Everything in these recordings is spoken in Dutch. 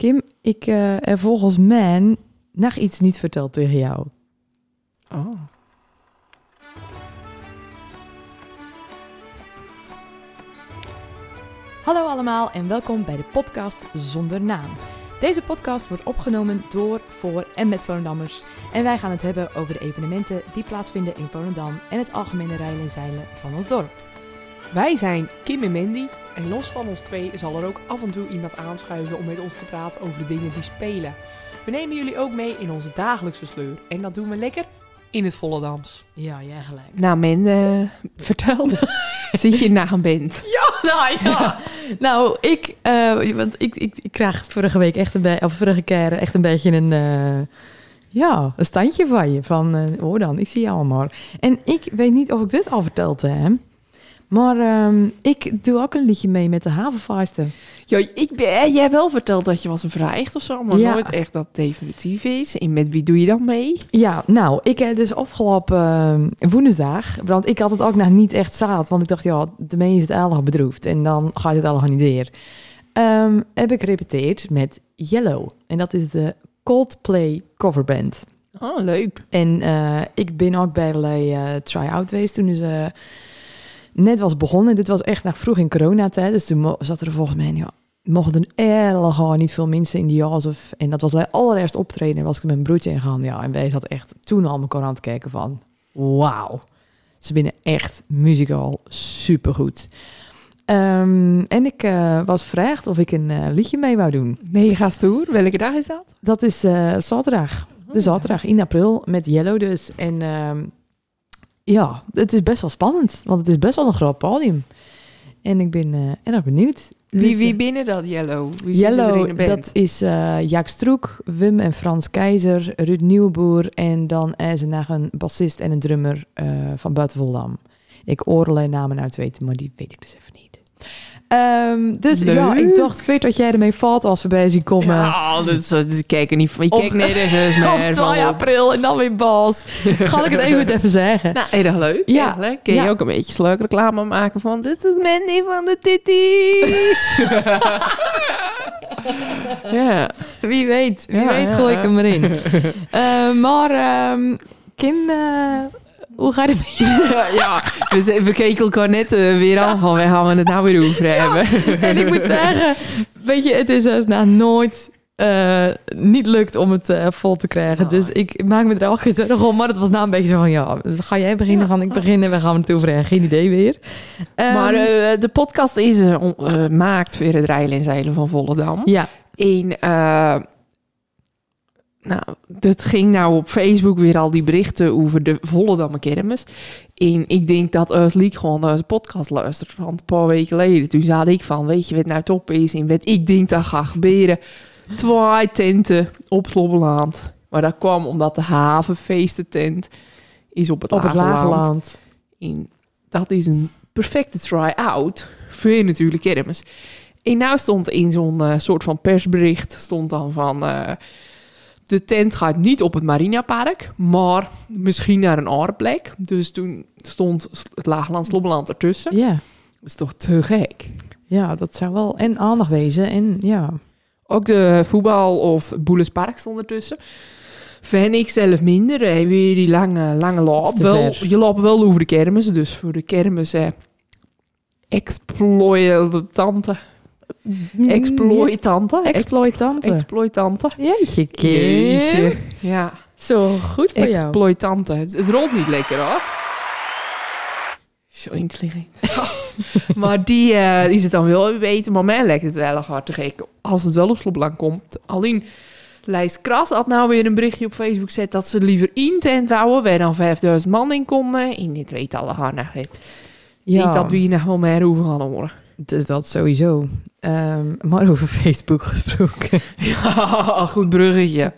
Kim, ik eh heb volgens mij nog iets niet verteld tegen jou. Oh. Hallo allemaal en welkom bij de podcast Zonder Naam. Deze podcast wordt opgenomen door, voor en met Volendammers. En wij gaan het hebben over de evenementen die plaatsvinden in Volendam en het algemene rijden en zeilen van ons dorp. Wij zijn Kim en Mandy. En los van ons twee zal er ook af en toe iemand aanschuiven om met ons te praten over de dingen die spelen. We nemen jullie ook mee in onze dagelijkse sleur. En dat doen we lekker in het Volendams. Ja, jij gelijk. Nou, men, eh, vertel. Zit je na een band? Nou ja, nou ik, eh, want ik, ik, ik krijg vorige week echt een beetje, of vorige keer echt een beetje een, eh, ja, een standje van je. Van, eh, hoor dan, ik zie je allemaal. En ik weet niet of ik dit al verteld heb, maar ehm, ik doe ook een liedje mee met de havenvaaisten. Ja, ik ben, eh, jij hebt wel verteld dat je was een vraagt of zo, maar Ja. nooit echt dat definitief is. En met wie doe je dan mee? Ja, nou, ik heb dus afgelopen eh, woensdag, want ik had het ook nog niet echt zaad, want ik dacht, ja, de mens is het erg bedroefd en dan gaat het allemaal niet weer. Ehm, heb ik gerepeteerd met Yellow en dat is de Coldplay coverband. Oh, leuk. En eh, ik ben ook bij de eh, try-out geweest toen ze net was begonnen. Dit was echt nog vroeg in coronatijd, dus toen zat er volgens mij, ja, mochten er gewoon niet veel mensen in die jas. Of, en dat was bij allereerst optreden, was ik met mijn broertje ingegaan. Ja, en wij zaten echt toen al elkaar aan het kijken van, wauw. Ze binnen echt muzikaal supergoed. Ehm, en ik eh, was gevraagd of ik een eh, liedje mee wou doen. Mega stoer. Welke dag is dat? Dat is eh, zaterdag. De zaterdag in april met Yellow dus. En ehm, ja, het is best wel spannend. Want het is best wel een groot podium. En ik ben eh, erg benieuwd. Wie, wie eh, binnen dat Yellow? Wie zit er in de Yellow, band? dat is eh Jaak Stroek, Wim en Frans Keizer, Ruud Nieuwboer. En dan is er nog een bassist en een drummer eh, van buiten Voldam. Ik oorlel namen uit weten, maar die weet ik dus even niet. Ehm, dus ja, ik dacht, weet dat jij ermee valt als we bij zien komen. Ja, dat is, dat is- ik kijk er niet van. Ik Op- kijk nergens Op meer 2 van op. april en dan weer Bas. Ga ik het even, even zeggen. Nou, erg leuk. Ja. leuk. Kun je Ja. ook een beetje sluik reclame maken van... Dit is Mandy van de titties. ja. Wie weet, wie Ja, weet gooi ik hem erin. Eh, maar ehm, Kim, eh, hoe gaat het met je? ja, we, we keken elkaar net eh, weer aan van... We gaan het nou weer over hebben. En ik moet zeggen, weet je, het is dus nou nooit... eh, niet lukt om het eh, vol te krijgen. Oh. Dus ik maak me er al geen zorgen om. Maar het was nou een beetje zo van... Ja, ga jij beginnen? Ga ik beginnen? We gaan het over hebben. Geen idee weer. Ehm, maar de podcast is eh, on- eh, maakt voor het rijden en zeilen van Volendam. ja, En nou, dat ging nou op Facebook weer al die berichten over de Volendammer kermis. En ik denk dat het liek gewoon naar onze podcast luistert van een paar weken geleden. Toen zei ik van, weet je wat nou top is en wat ik denk dat gaat gebeuren. Twee tenten op Slobbeland. Maar dat kwam omdat de havenfeestentent is op het, op het. En dat is een perfecte try-out voor natuurlijk kermis. En nou stond in zo'n eh, soort van persbericht stond dan van... eh, de tent gaat niet op het Marinapark, maar misschien naar een andere plek. Dus toen stond het Laagland Slobbeland ertussen. Ja. Dat is toch te gek? ja, dat zou wel en aandacht wezen. En ja, Ook de voetbal of Boelenspark stond ertussen. Vind ik zelf minder. Hè. Weer die lange, lange loop. Wel, je loopt wel over de kermis. Dus voor de kermis... Eh, exploitante. Exploitante. Ex- Exploitante. exploitante. Jeetje, Kim. Jeetje. Ja, Zo goed voor exploitante. Het, het rolt niet lekker hoor. Zo intelligent. maar die, eh, die zit dan wel weten. Maar mij lijkt het wel erg hard te gek. Als het wel op Slopland komt. Alleen Lijst Kras had nou weer een berichtje op Facebook gezet... dat ze liever in tent wouden... waar dan 5000 man in konden. En dit weet alle handig het. Ik denk dat we hier nog wel meer over gaan horen. Dus dat sowieso. Ehm, maar over Facebook gesproken. Ja, goed bruggetje.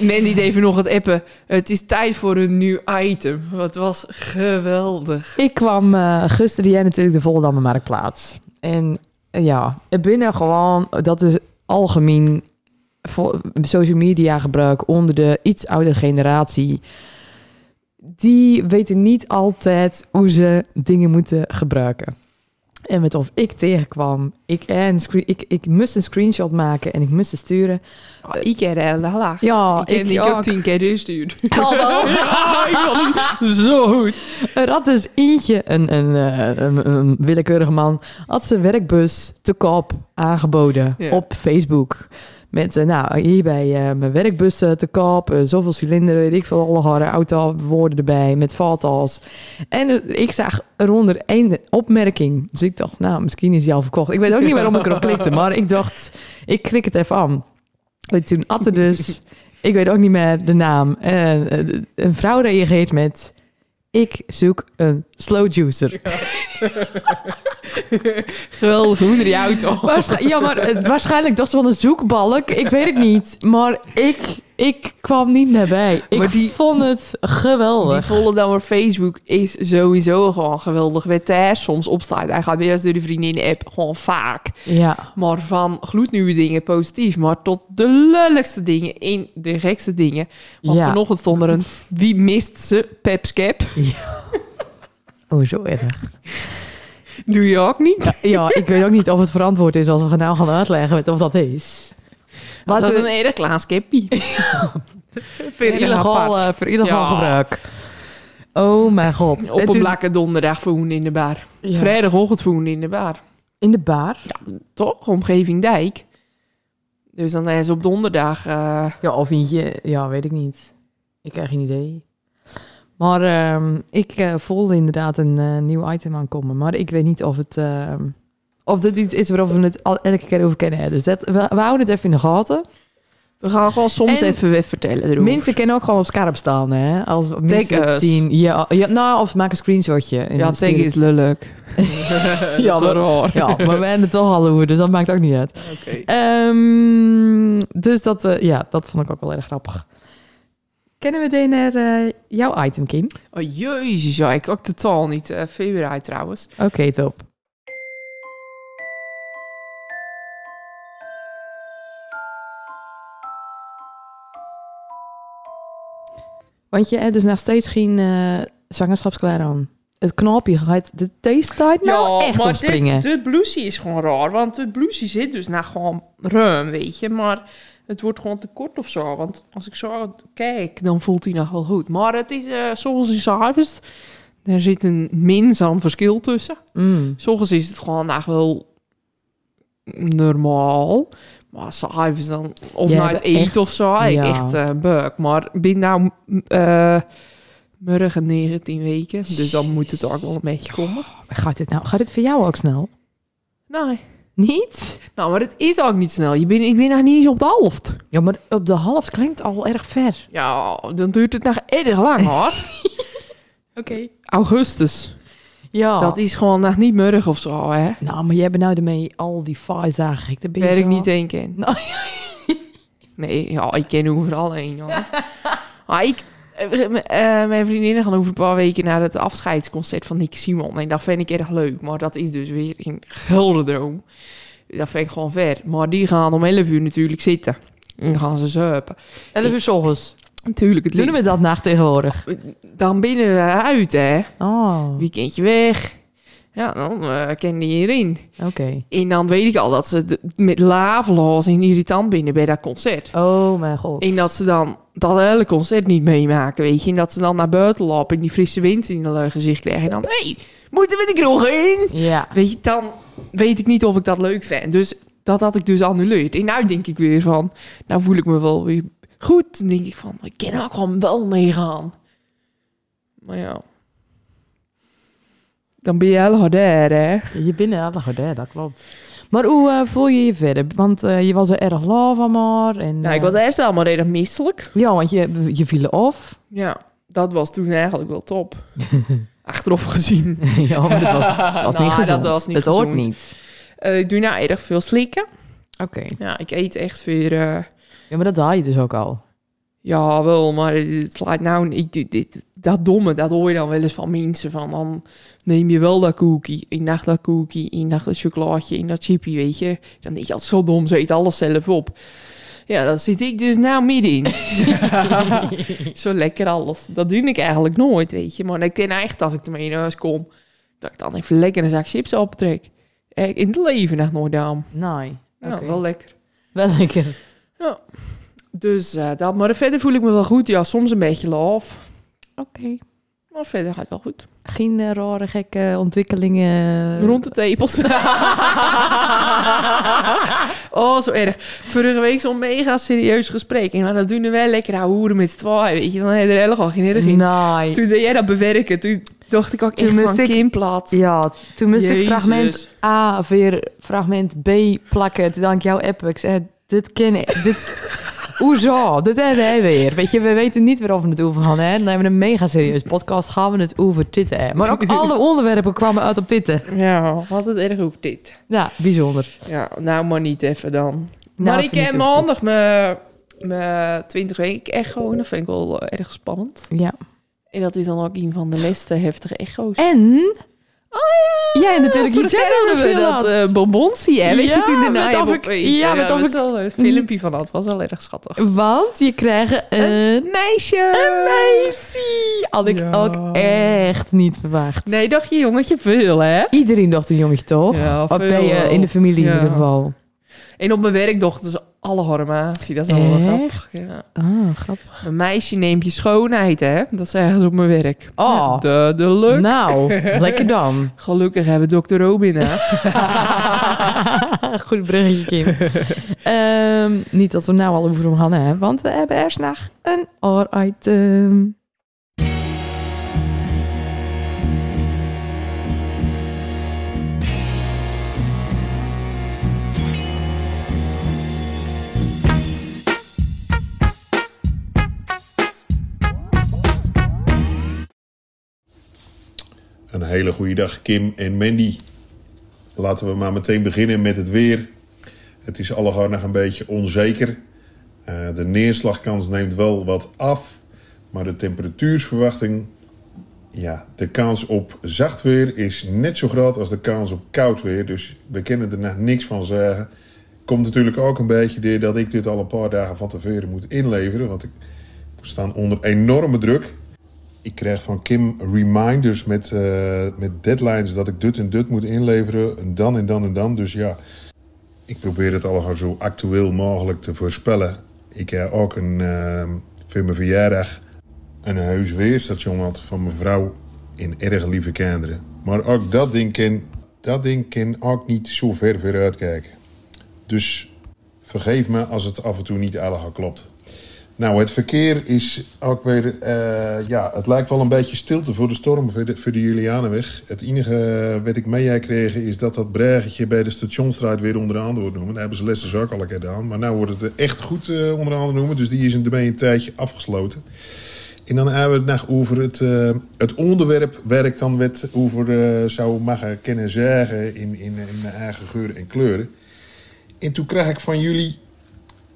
Mandy deed even nog het appen. Het is tijd voor een nieuw item. Het was geweldig. Ik kwam eh gisteren jij natuurlijk de Volendammer Marktplaats. En eh, ja, binnen gewoon, dat is algemeen social media gebruik onder de iets oudere generatie. Die weten niet altijd hoe ze dingen moeten gebruiken. En met of ik tegenkwam Ik, en screen, ik, ik moest een screenshot maken en ik moest sturen. Oh, ik heb er gelachen. Ja, ik heb ik ik ook. ook tien keer gestuurd. Hallo. ja, ik vond het zo goed. Er had dus eentje, een, een, eh, een, een willekeurige man, had zijn werkbus te koop aangeboden Ja. op Facebook. Met, nou, hierbij eh, mijn werkbus eh, te koop, eh, zoveel cilinderen, weet ik veel, alle harde autowoorden erbij, met valtas. En eh, ik zag eronder één opmerking. Dus ik dacht, nou, misschien is hij al verkocht. Ik weet ook niet waarom ik erop klikte, maar ik dacht, ik klik het even aan. En toen er dus, ik weet ook niet meer de naam, en, een vrouw reageert met... Ik zoek een slow juicer. Geweldig, hoe die auto. Waarsch- ja, maar eh, waarschijnlijk dacht ze van een zoekbalk. Ik weet het niet. Maar ik, ik kwam niet naar bij. Ik Maar die- vond het Die geweldig. volle dan op Facebook is sowieso gewoon geweldig. Wat daar soms opstaat. Hij gaat weer eens door de vriendinnen-app gewoon vaak. Ja, Maar van gloednieuwe dingen positief. Maar tot de lulligste dingen in de gekste dingen. Want Ja. vanochtend stond er een... Wie mist ze? Pepscap. oh zo erg. Doe je ook niet? Ja, ik weet ook niet of het verantwoord is als we nou gaan uitleggen of dat is. Dat Laten was we een erg klein voor illegaal, eh, voor illegaal Ja. gebruik. Oh mijn god. Op En een blakke donderdag voeren in de bar. Ja. Vrijdagochtend voeren in de bar. In de bar? Toch? Omgeving Dijk. Dus dan is op donderdag... eh, Ja, of eentje. Ja, weet ik niet. Ik krijg geen idee. Maar ehm, ik eh, voelde inderdaad een eh, nieuw item aankomen. Maar ik weet niet of het... ehm, of dit iets is waarover we het al, elke keer over kennen. Dus dat, we, we houden het even in de gaten. we gaan gewoon soms En even wat vertellen erover. Mensen kunnen ook gewoon op scherp staan, hè? Als mensen het zien. Ja, ja, nou, of maak een screenshotje. en Ja, tegen het- is lelijk. Ja, wel raar. Ja, maar we hebben het toch al over, dus dat maakt ook niet uit. Oké. Ehm, dus dat, eh, ja, dat vond ik ook wel erg grappig. Kennen we de naar eh, jouw item, Kim? Oh, jezus, ja, ik ook totaal niet. eh februari trouwens. Oké, top. Want je hebt dus nog steeds geen eh zwangerschapsklaar aan. Het knopje gaat de theestijd nou echt opspringen. dit, de blousie is gewoon raar. Want de blousie zit dus nou gewoon ruim, weet je. Maar het wordt gewoon te kort of zo. Want als ik zo kijk, dan voelt hij nog wel goed. Maar het is, eh zoals je s'avonds, er zit een mins aan verschil tussen. Mm. Soms is het gewoon nog wel normaal. Maar s'avonds dan, of Jij na het eten echt- of zo, ik echt eh, een buik. Maar ben nou eh morgen 19 weken, dus dan moet het ook wel een beetje komen. Gaat dit nou? Gaat dit voor jou ook snel? Nee. Niet? Nou, maar het is ook niet snel. Je bent, ik ben nog niet eens op de helft. Ja, maar op de half klinkt al erg ver. Ja, dan duurt het nog erg lang hoor. Oké. Augustus. Ja. Dat is gewoon nog niet morgen of zo, hè. Nou, maar jij bent nou ermee al die vijf dagen. Ik ben je Waar ik zo- niet ken. Nou. Nee, ja, ik ken overal heen, hoor. Maar ik... eh, eh, mijn vriendinnen gaan over een paar weken naar het afscheidsconcert van Nick Simon. En dat vind ik erg leuk. Maar dat is dus weer een gelderdroom. Dat vind ik gewoon ver. Maar die gaan om 11 uur natuurlijk zitten. En gaan ze zuipen. 11 uur 's ochtends. Natuurlijk, het Doen we liefst. dat nacht tegenwoordig? Dan binnen we uit, hè. Oh, Weekendje weg. Ja, dan uh, ken die hierin. oké. En dan weet ik al dat ze de- met laveloos en irritant binnen bij dat concert. Oh mijn god. En dat ze dan dat hele concert niet meemaken, weet je. En dat ze dan naar buiten lopen en die frisse wind in hun gezicht krijgen. En dan, hé, hey, moeten we de kroeg in? Ja. Weet je, dan weet ik niet of ik dat leuk vind. Dus dat had ik dus annuleerd. En nu denk ik weer van, nou voel ik me wel weer goed. Dan denk ik van, ik kan ook gewoon wel meegaan. Maar ja. Dan ben je heel harder, hè? Je bent heel hè? Dat klopt. Maar hoe eh, voel je je verder? Want eh, je was er erg lauw van maar. En, Nou, ik eh, was eerst allemaal redelijk misselijk. Ja, want je, je viel af. Ja, dat was toen eigenlijk wel top. Achteraf gezien. ja, maar het was, Nou, niet gezond. dat was niet het hoort niet. Ik doe nou erg veel slikken. Oké. Ja, ik eet echt weer... Ja, maar dat haal je dus ook al. Ja, wel, maar het laat nou... Ik, dit, dit- dat domme, dat hoor je dan wel eens van mensen. Van, dan neem je wel dat cookie. In nacht dat cookie, in nacht dat chocolaatje, in dat chippy, weet je. Dan denk je, dat zo dom, ze eet alles zelf op. Ja, dat zit ik dus nou middenin. zo lekker alles. Dat doe ik eigenlijk nooit, weet je. Maar ik ken echt als ik ermee in huis kom... dat ik dan even lekker een zak chips optrek. Eh, In het leven nog nooit aan. Nee. Ja, Oké. wel lekker. Wel lekker. Dus eh, dat, maar verder voel ik me wel goed. Ja, soms een beetje laf. Oké. Maar verder gaat het wel goed. Geen eh, rare, gekke ontwikkelingen. Rond de tepels. oh, zo erg. Vorige week zo'n mega serieus gesprek. En dat doen we wel lekker hoeren met z'n tweeën, weet je. Dan heb je er helemaal geen erg in. Nee. Toen deed jij dat bewerken, toen dacht ik ook Toen echt van ik- Kim plat. Ja, toen moest ik fragment A weer fragment B plakken. Toen appen. Ik zei, dit ken ik. Dit... Hoezo? Dit hebben wij weer. Weet je, we weten niet waarover we het over gaan. Hè? Dan hebben we een mega serieus podcast. Gaan we het over titten. Hè? Maar ook alle onderwerpen kwamen uit op titten. Ja, wat het erg op dit. Ja, bijzonder. Ja, nou maar niet even dan. Nou, maar ik heb maandag mijn, mijn 20 weken echo. En dat vind ik wel eh, erg spannend. Ja. En dat is dan ook een van de beste heftige echo's. En... Jij natuurlijk Voor je de channel hadden we dat uh, bonbonsie, hè? Weet je, Ja, toen daarna met ik- ja, met dat of is ik- een filmpje van dat. was wel erg schattig. Want je krijgt een... meisje! Een meisje! Had ik Ja. ook echt niet verwacht. Nee, dacht je jongetje veel, hè? Iedereen dacht een jongetje, toch? Ja, Of veel ben je in de familie in Ja. ieder geval? En op mijn werk dachten ze alle harmatie. Dat is wel Echt? grappig. Ja. Ah, grappig. Een meisje neemt je schoonheid, hè? Dat zeggen ze op mijn werk. Oh. De, de. Nou, lekker dan. Gelukkig hebben we dokter Robin, hè? Goed bruggetje, Kim. Ehm, niet dat we nou al over hem gaan, hè? Want we hebben eerst nog een oor-item. Een hele goede dag, Kim en Mandy. Laten we maar meteen beginnen met het weer. Het is allemaal nog een beetje onzeker. Eh, de neerslagkans neemt wel wat af, maar de temperatuursverwachting, ja, de kans op zacht weer is net zo groot als de kans op koud weer. Dus we kunnen er nog niks van zeggen. Komt natuurlijk ook een beetje door dat ik dit al een paar dagen van tevoren moet inleveren, want ik sta onder enorme druk. Ik krijg van Kim reminders met, eh, met deadlines dat ik dit en dit moet inleveren. En dan en dan en dan. Dus ja, ik probeer het allemaal zo actueel mogelijk te voorspellen. Ik heb ook een, eh, voor mijn verjaardag een heus weerstation had van mijn vrouw in erg lieve kinderen. Maar ook dat ding kan, dat ding kan ook niet zo ver vooruit kijken. Dus vergeef me als het af en toe niet allemaal klopt. Nou, het verkeer is ook weer... eh, ja, het lijkt wel een beetje stilte voor de storm voor de, Julianenweg. Het enige wat ik meegekregen is dat dat breggetje bij de stationsstraat weer onder de handen wordt noemen. Daar hebben ze lessen ook al een keer gedaan. Maar nu wordt het echt goed eh, onder de handen noemen. Dus die is ermee een tijdje afgesloten. En dan hebben we het nog over het, eh, het onderwerp waar ik dan wat over eh, zou mogen kennen zeggen in, in, in mijn eigen geuren en kleuren. En toen kreeg ik van jullie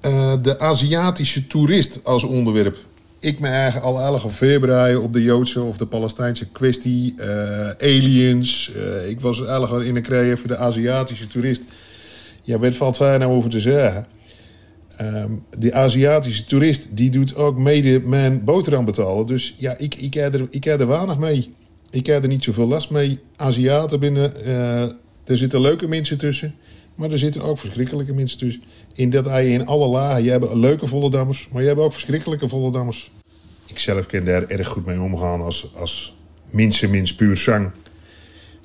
eh, de Aziatische toerist als onderwerp. Ik me eigen al 11 februari op de Joodse of de Palestijnse kwestie, eh, aliens. eh, ik was eigenlijk in een krijg voor de Aziatische toerist. Ja, wat valt daar nou over te zeggen? Ehm, de Aziatische toerist die doet ook mede mijn boterham betalen. Dus ja, ik, ik, heb er, ik heb er weinig mee. Ik heb er niet zoveel last mee. Aziaten binnen, er zitten leuke mensen tussen. Maar er zitten ook verschrikkelijke mensen tussen. In dat hij in alle lagen. Je hebt leuke Vollendammers, maar je hebt ook verschrikkelijke Vollendammers. Ik zelf kan daar erg goed mee omgaan als, als minste mins puur zang.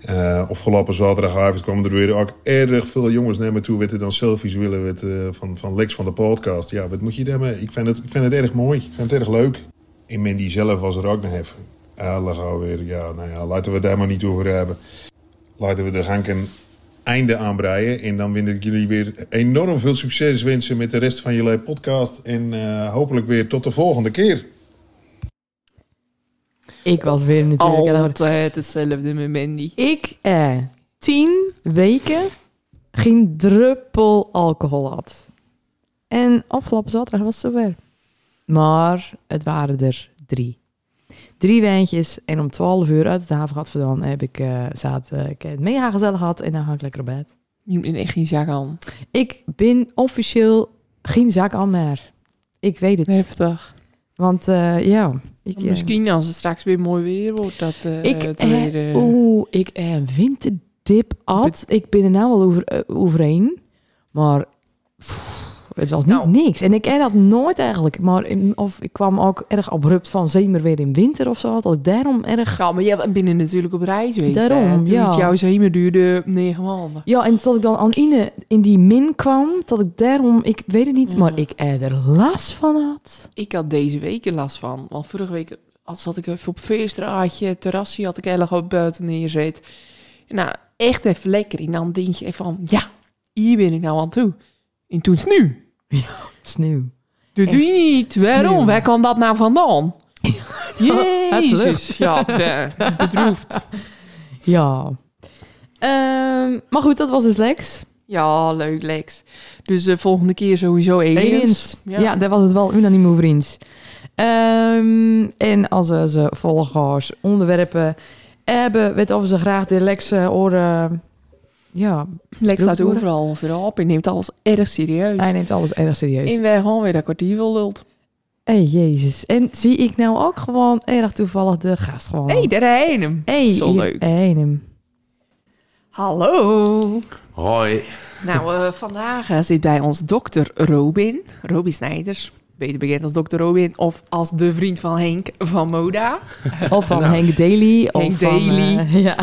Uh, afgelopen zaterdagavond kwamen er weer ook erg veel jongens naar me toe. Weten dan selfies willen met, uh, van, van Lex van de podcast. Ja, wat moet je daarmee? Ik vind het, ik vind het erg mooi. Ik vind het erg leuk. En Mandy zelf was er ook nog even. Gauw weer. Ja, nou ja, laten we het daar maar niet over hebben. Laten we de een einde aanbreien. En dan wil ik jullie weer enorm veel succes wensen met de rest van jullie podcast. En uh, hopelijk weer tot de volgende keer. Ik was weer natuurlijk... Altijd hetzelfde met Mandy. Ik eh, tien weken geen druppel alcohol had. En afgelopen zaterdag was het zover. Maar het waren er drie. Drie wijntjes en om 12 uur uit het haven gehad vandaan heb ik, uh, zat, uh, ik het mega gezellig gehad en dan ga ik lekker op bed. Je bent echt geen zak aan. Ik ben officieel geen zak aan meer. Ik weet het. Heftig. Want uh, ja... Ik, Misschien als het straks weer mooi weer wordt, dat ik, het weer... Oeh, ik een stip at. Ik ben er nou wel over, eh, overheen. Maar pff, het was niet Nou. niks. En ik ken dat nooit eigenlijk. Maar in- of ik kwam ook erg abrupt van zomer weer in winter of zo. Dat ik daarom erg... Ja, maar jij bent natuurlijk op reis geweest. Daarom, hè? Toen ja. het jouw zomer duurde negen maanden. Ja, en tot ik dan aan Ine in die min kwam, dat ik daarom... Ik weet het niet, Ja. maar ik er last van had. Ik had deze week er last van. Want vorige week had- zat ik even op feestraadje, terrasje had ik erg op buiten neerzet. Nou, echt even lekker. En dan denk je van, ja, hier ben ik nou aan toe. En toen is het nu. Sneeuw. Dat doe je niet. Waarom? Sneeuw. Waar kwam dat nou vandaan? Jezus. Ja, be- bedroefd. Ja. Ehm, maar goed, dat was dus Lex. Ja, leuk Lex. Dus de volgende keer sowieso aliens. Aliens. Ja. Ja. daar was het wel unaniem over eens. Ehm, en als eh, ze volgers onderwerpen hebben, weten of ze graag de Lex eh, horen. Ja, Lex staat worden. overal voorop en neemt alles erg serieus. hij neemt alles erg serieus. En wij gewoon weer dat kwartier wil lult. hey, jezus. En zie ik nou ook gewoon erg toevallig de gast gewoon. Hé, hey, daar heen hem. hey, Zo leuk. hey, hem. Hallo. Hoi. Nou, eh, vandaag eh, zit bij ons dokter Robin. Robin Snijders. Beter bekend als dokter Robin. Of als de vriend van Henk van Moda. Of van Nou. Henk Daly. of Henk van, Daly. eh, ja.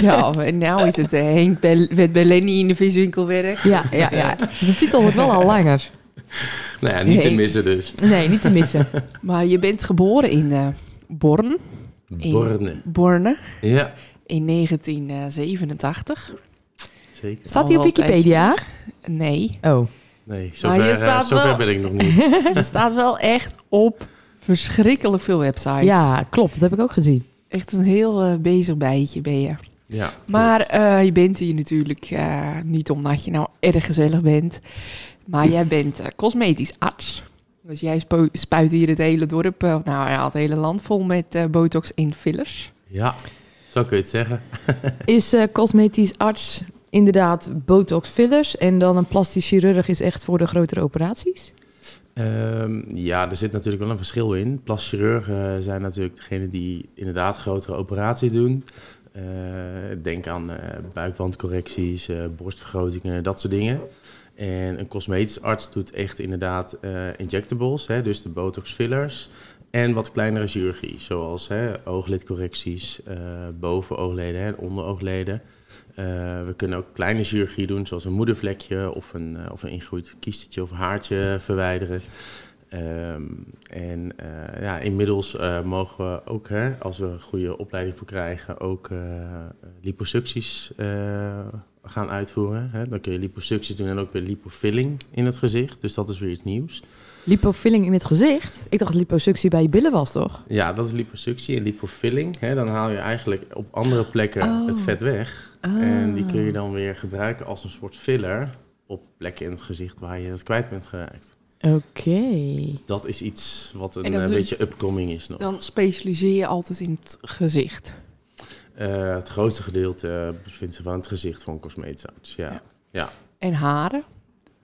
ja, en nou is het eh, Henk Bel met bij Lenny in de viswinkel werkt. ja, ja, ja. De titel wordt wel al langer. Nou ja, niet te missen dus. Nee, niet te missen. Maar je bent geboren in eh Born. In- Borne. Borne. Ja, In 1987. zeker. Staat die op. Wikipedia? Nee. Oh. Nee, Maar zover, je eh, staat zover wel- ben ik nog niet. Er staat wel echt op verschrikkelijk veel websites. Ja, klopt. Dat heb ik ook gezien. Echt een heel eh, bezig bijtje ben je. Ja, Maar eh, je bent hier natuurlijk eh, niet omdat je nou erg gezellig bent. Maar jij bent cosmetisch arts. Dus jij spuit hier het hele dorp, nou ja, het hele land vol met eh, botox en fillers. Ja, zo kun je het zeggen. Is eh, cosmetisch arts inderdaad botox fillers en dan een plastisch chirurg is echt voor de grotere operaties? Ehm, ja, er zit natuurlijk wel een verschil in. Plaschirurgen zijn natuurlijk degene die inderdaad grotere operaties doen. Eh, denk aan eh, buikwandcorrecties, eh, borstvergrotingen, dat soort dingen. En een cosmetisch arts doet echt inderdaad eh, injectables, hè, dus de botox fillers. En wat kleinere chirurgie, zoals hè, ooglidcorrecties, eh bovenoogleden en onderoogleden. Eh, we kunnen ook kleine chirurgie doen, zoals een moedervlekje of een, eh, of een ingegroeid kiestetje of haartje verwijderen. Ehm, en eh, ja, inmiddels eh, mogen we ook, hè, als we een goede opleiding voor krijgen, ook eh liposucties eh, gaan uitvoeren. Hè. Dan kun je liposucties doen en ook weer lipofilling in het gezicht. Dus dat is weer iets nieuws. Lipofilling in het gezicht? Ik dacht dat liposuctie bij je billen was, toch? Ja, dat is liposuctie en lipofilling. Hè. Dan haal je eigenlijk op andere plekken Oh. het vet weg. En die kun je dan weer gebruiken als een soort filler op plekken in het gezicht waar je het kwijt bent geraakt. Oké. Dat is iets wat een En dat eh, beetje upcoming is nog. Dan specialiseer je altijd in het gezicht. Eh, het grootste gedeelte eh, bevindt zich van het gezicht van een cosmetisch arts. Ja. Ja. En haren?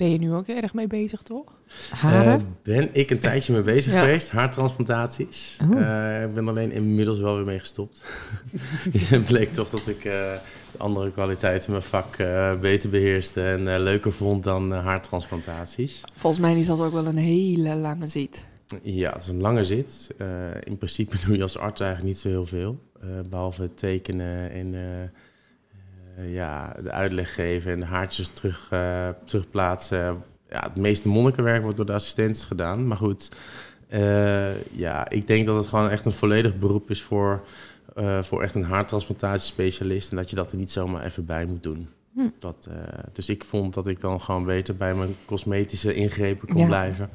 Ben je nu ook erg mee bezig, toch? Haren? Eh, ben ik een tijdje mee bezig Ja. geweest, haartransplantaties. Oh. Eh, ik ben alleen inmiddels wel weer mee gestopt. Het bleek toch dat ik eh, andere kwaliteiten in mijn vak eh, beter beheerste en eh, leuker vond dan haartransplantaties. Volgens mij is dat ook wel een hele lange zit. Ja, het is een lange zit. Eh, in principe doe je als arts eigenlijk niet zo heel veel. eh, behalve het tekenen en ja, de uitleg geven en de haartjes terug, eh, terugplaatsen. Ja, het meeste monnikenwerk wordt door de assistenten gedaan. Maar goed, eh, ja, ik denk dat het gewoon echt een volledig beroep is voor, eh, voor echt een haartransplantatiespecialist. En dat je dat er niet zomaar even bij moet doen. Hm. Dat, eh, dus ik vond dat ik dan gewoon beter bij mijn cosmetische ingrepen kon Ja. blijven.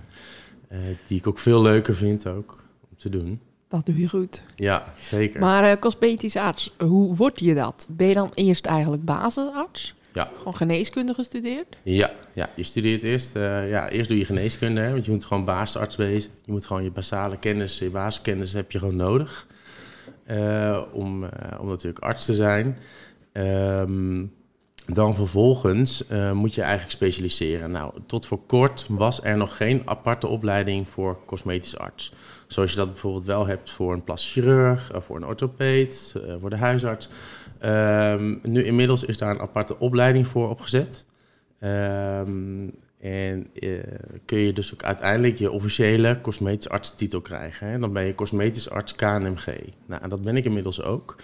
Eh, die ik ook veel leuker vind ook om te doen. Dat doe je goed. Ja, zeker. Maar eh, cosmetisch arts, hoe word je dat? Ben je dan eerst eigenlijk basisarts? Ja. Gewoon geneeskunde gestudeerd? Ja, ja, je studeert eerst. eh, ja, eerst doe je geneeskunde, hè, want je moet gewoon basisarts wezen. Je moet gewoon je basale kennis, je basiskennis heb je gewoon nodig. eh, om, om natuurlijk arts te zijn. Ehm, dan vervolgens moet je eigenlijk specialiseren. Nou, tot voor kort was er nog geen aparte opleiding voor cosmetisch arts. Zoals je dat bijvoorbeeld wel hebt voor een plastisch chirurg, eh, voor een orthopeed, eh, voor de huisarts. Ehm, nu inmiddels is daar een aparte opleiding voor opgezet. Ehm, en eh, kun je dus ook uiteindelijk je officiële cosmetisch artstitel krijgen. Hè? Dan ben je cosmetisch arts KNMG. Nou, en dat ben ik inmiddels ook.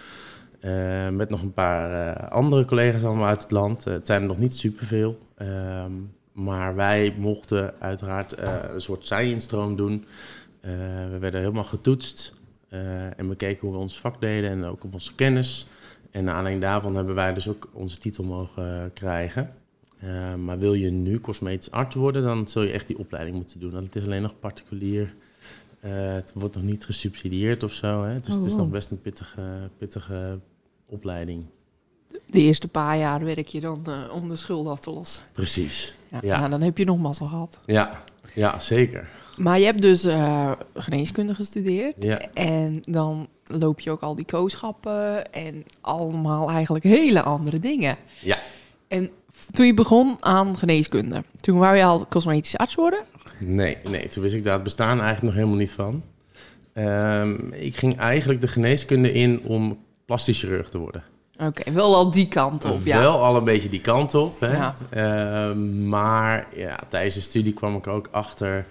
Met nog een paar andere collega's allemaal uit het land. Het zijn er nog niet superveel. Ehm maar wij mochten uiteraard een soort zij-instroom doen. Eh, we werden helemaal getoetst eh, en bekeken hoe we ons vak deden en ook op onze kennis. En naar aanleiding daarvan hebben wij dus ook onze titel mogen krijgen. Eh, maar wil je nu cosmetisch arts worden, dan zul je echt die opleiding moeten doen. Want het is alleen nog particulier. Het wordt nog niet gesubsidieerd of zo. Hè? Dus Oh, het is wow. nog best een pittige, pittige opleiding. De eerste paar jaar werk je dan om de schuld af te lossen. Precies. Ja, Ja. nou, dan heb je nog mazzel gehad. Ja, ja zeker. Maar je hebt dus eh, geneeskunde gestudeerd. Ja. En dan loop je ook al die kooschappen en allemaal eigenlijk hele andere dingen. Ja. En toen je begon aan geneeskunde, toen wou je al cosmetisch arts worden? Nee, nee, toen wist ik daar het bestaan eigenlijk nog helemaal niet van. Ehm, ik ging eigenlijk de geneeskunde in om plastisch chirurg te worden. Oké, wel al die kant op, ja. Wel al een beetje die kant op. Hè? Ja. Ehm, maar ja, tijdens de studie kwam ik ook achter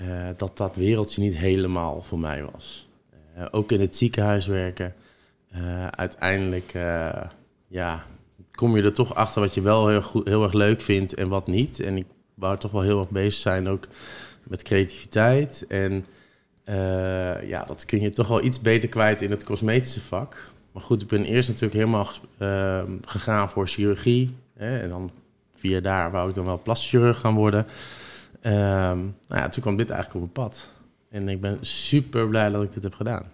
eh, dat dat wereldje niet helemaal voor mij was. Eh, ook in het ziekenhuis werken. eh, uiteindelijk ja, kom je er toch achter wat je wel heel, goed, heel erg leuk vindt en wat niet. En ik wou toch wel heel erg bezig zijn ook met creativiteit. En ja, dat kun je toch wel iets beter kwijt in het cosmetische vak. Maar goed, ik ben eerst natuurlijk helemaal ehm, gegaan voor chirurgie. Hè, en dan via daar wou ik dan wel plastisch chirurg gaan worden. Ehm, nou ja, toen kwam dit eigenlijk op mijn pad. En ik ben super blij dat ik dit heb gedaan.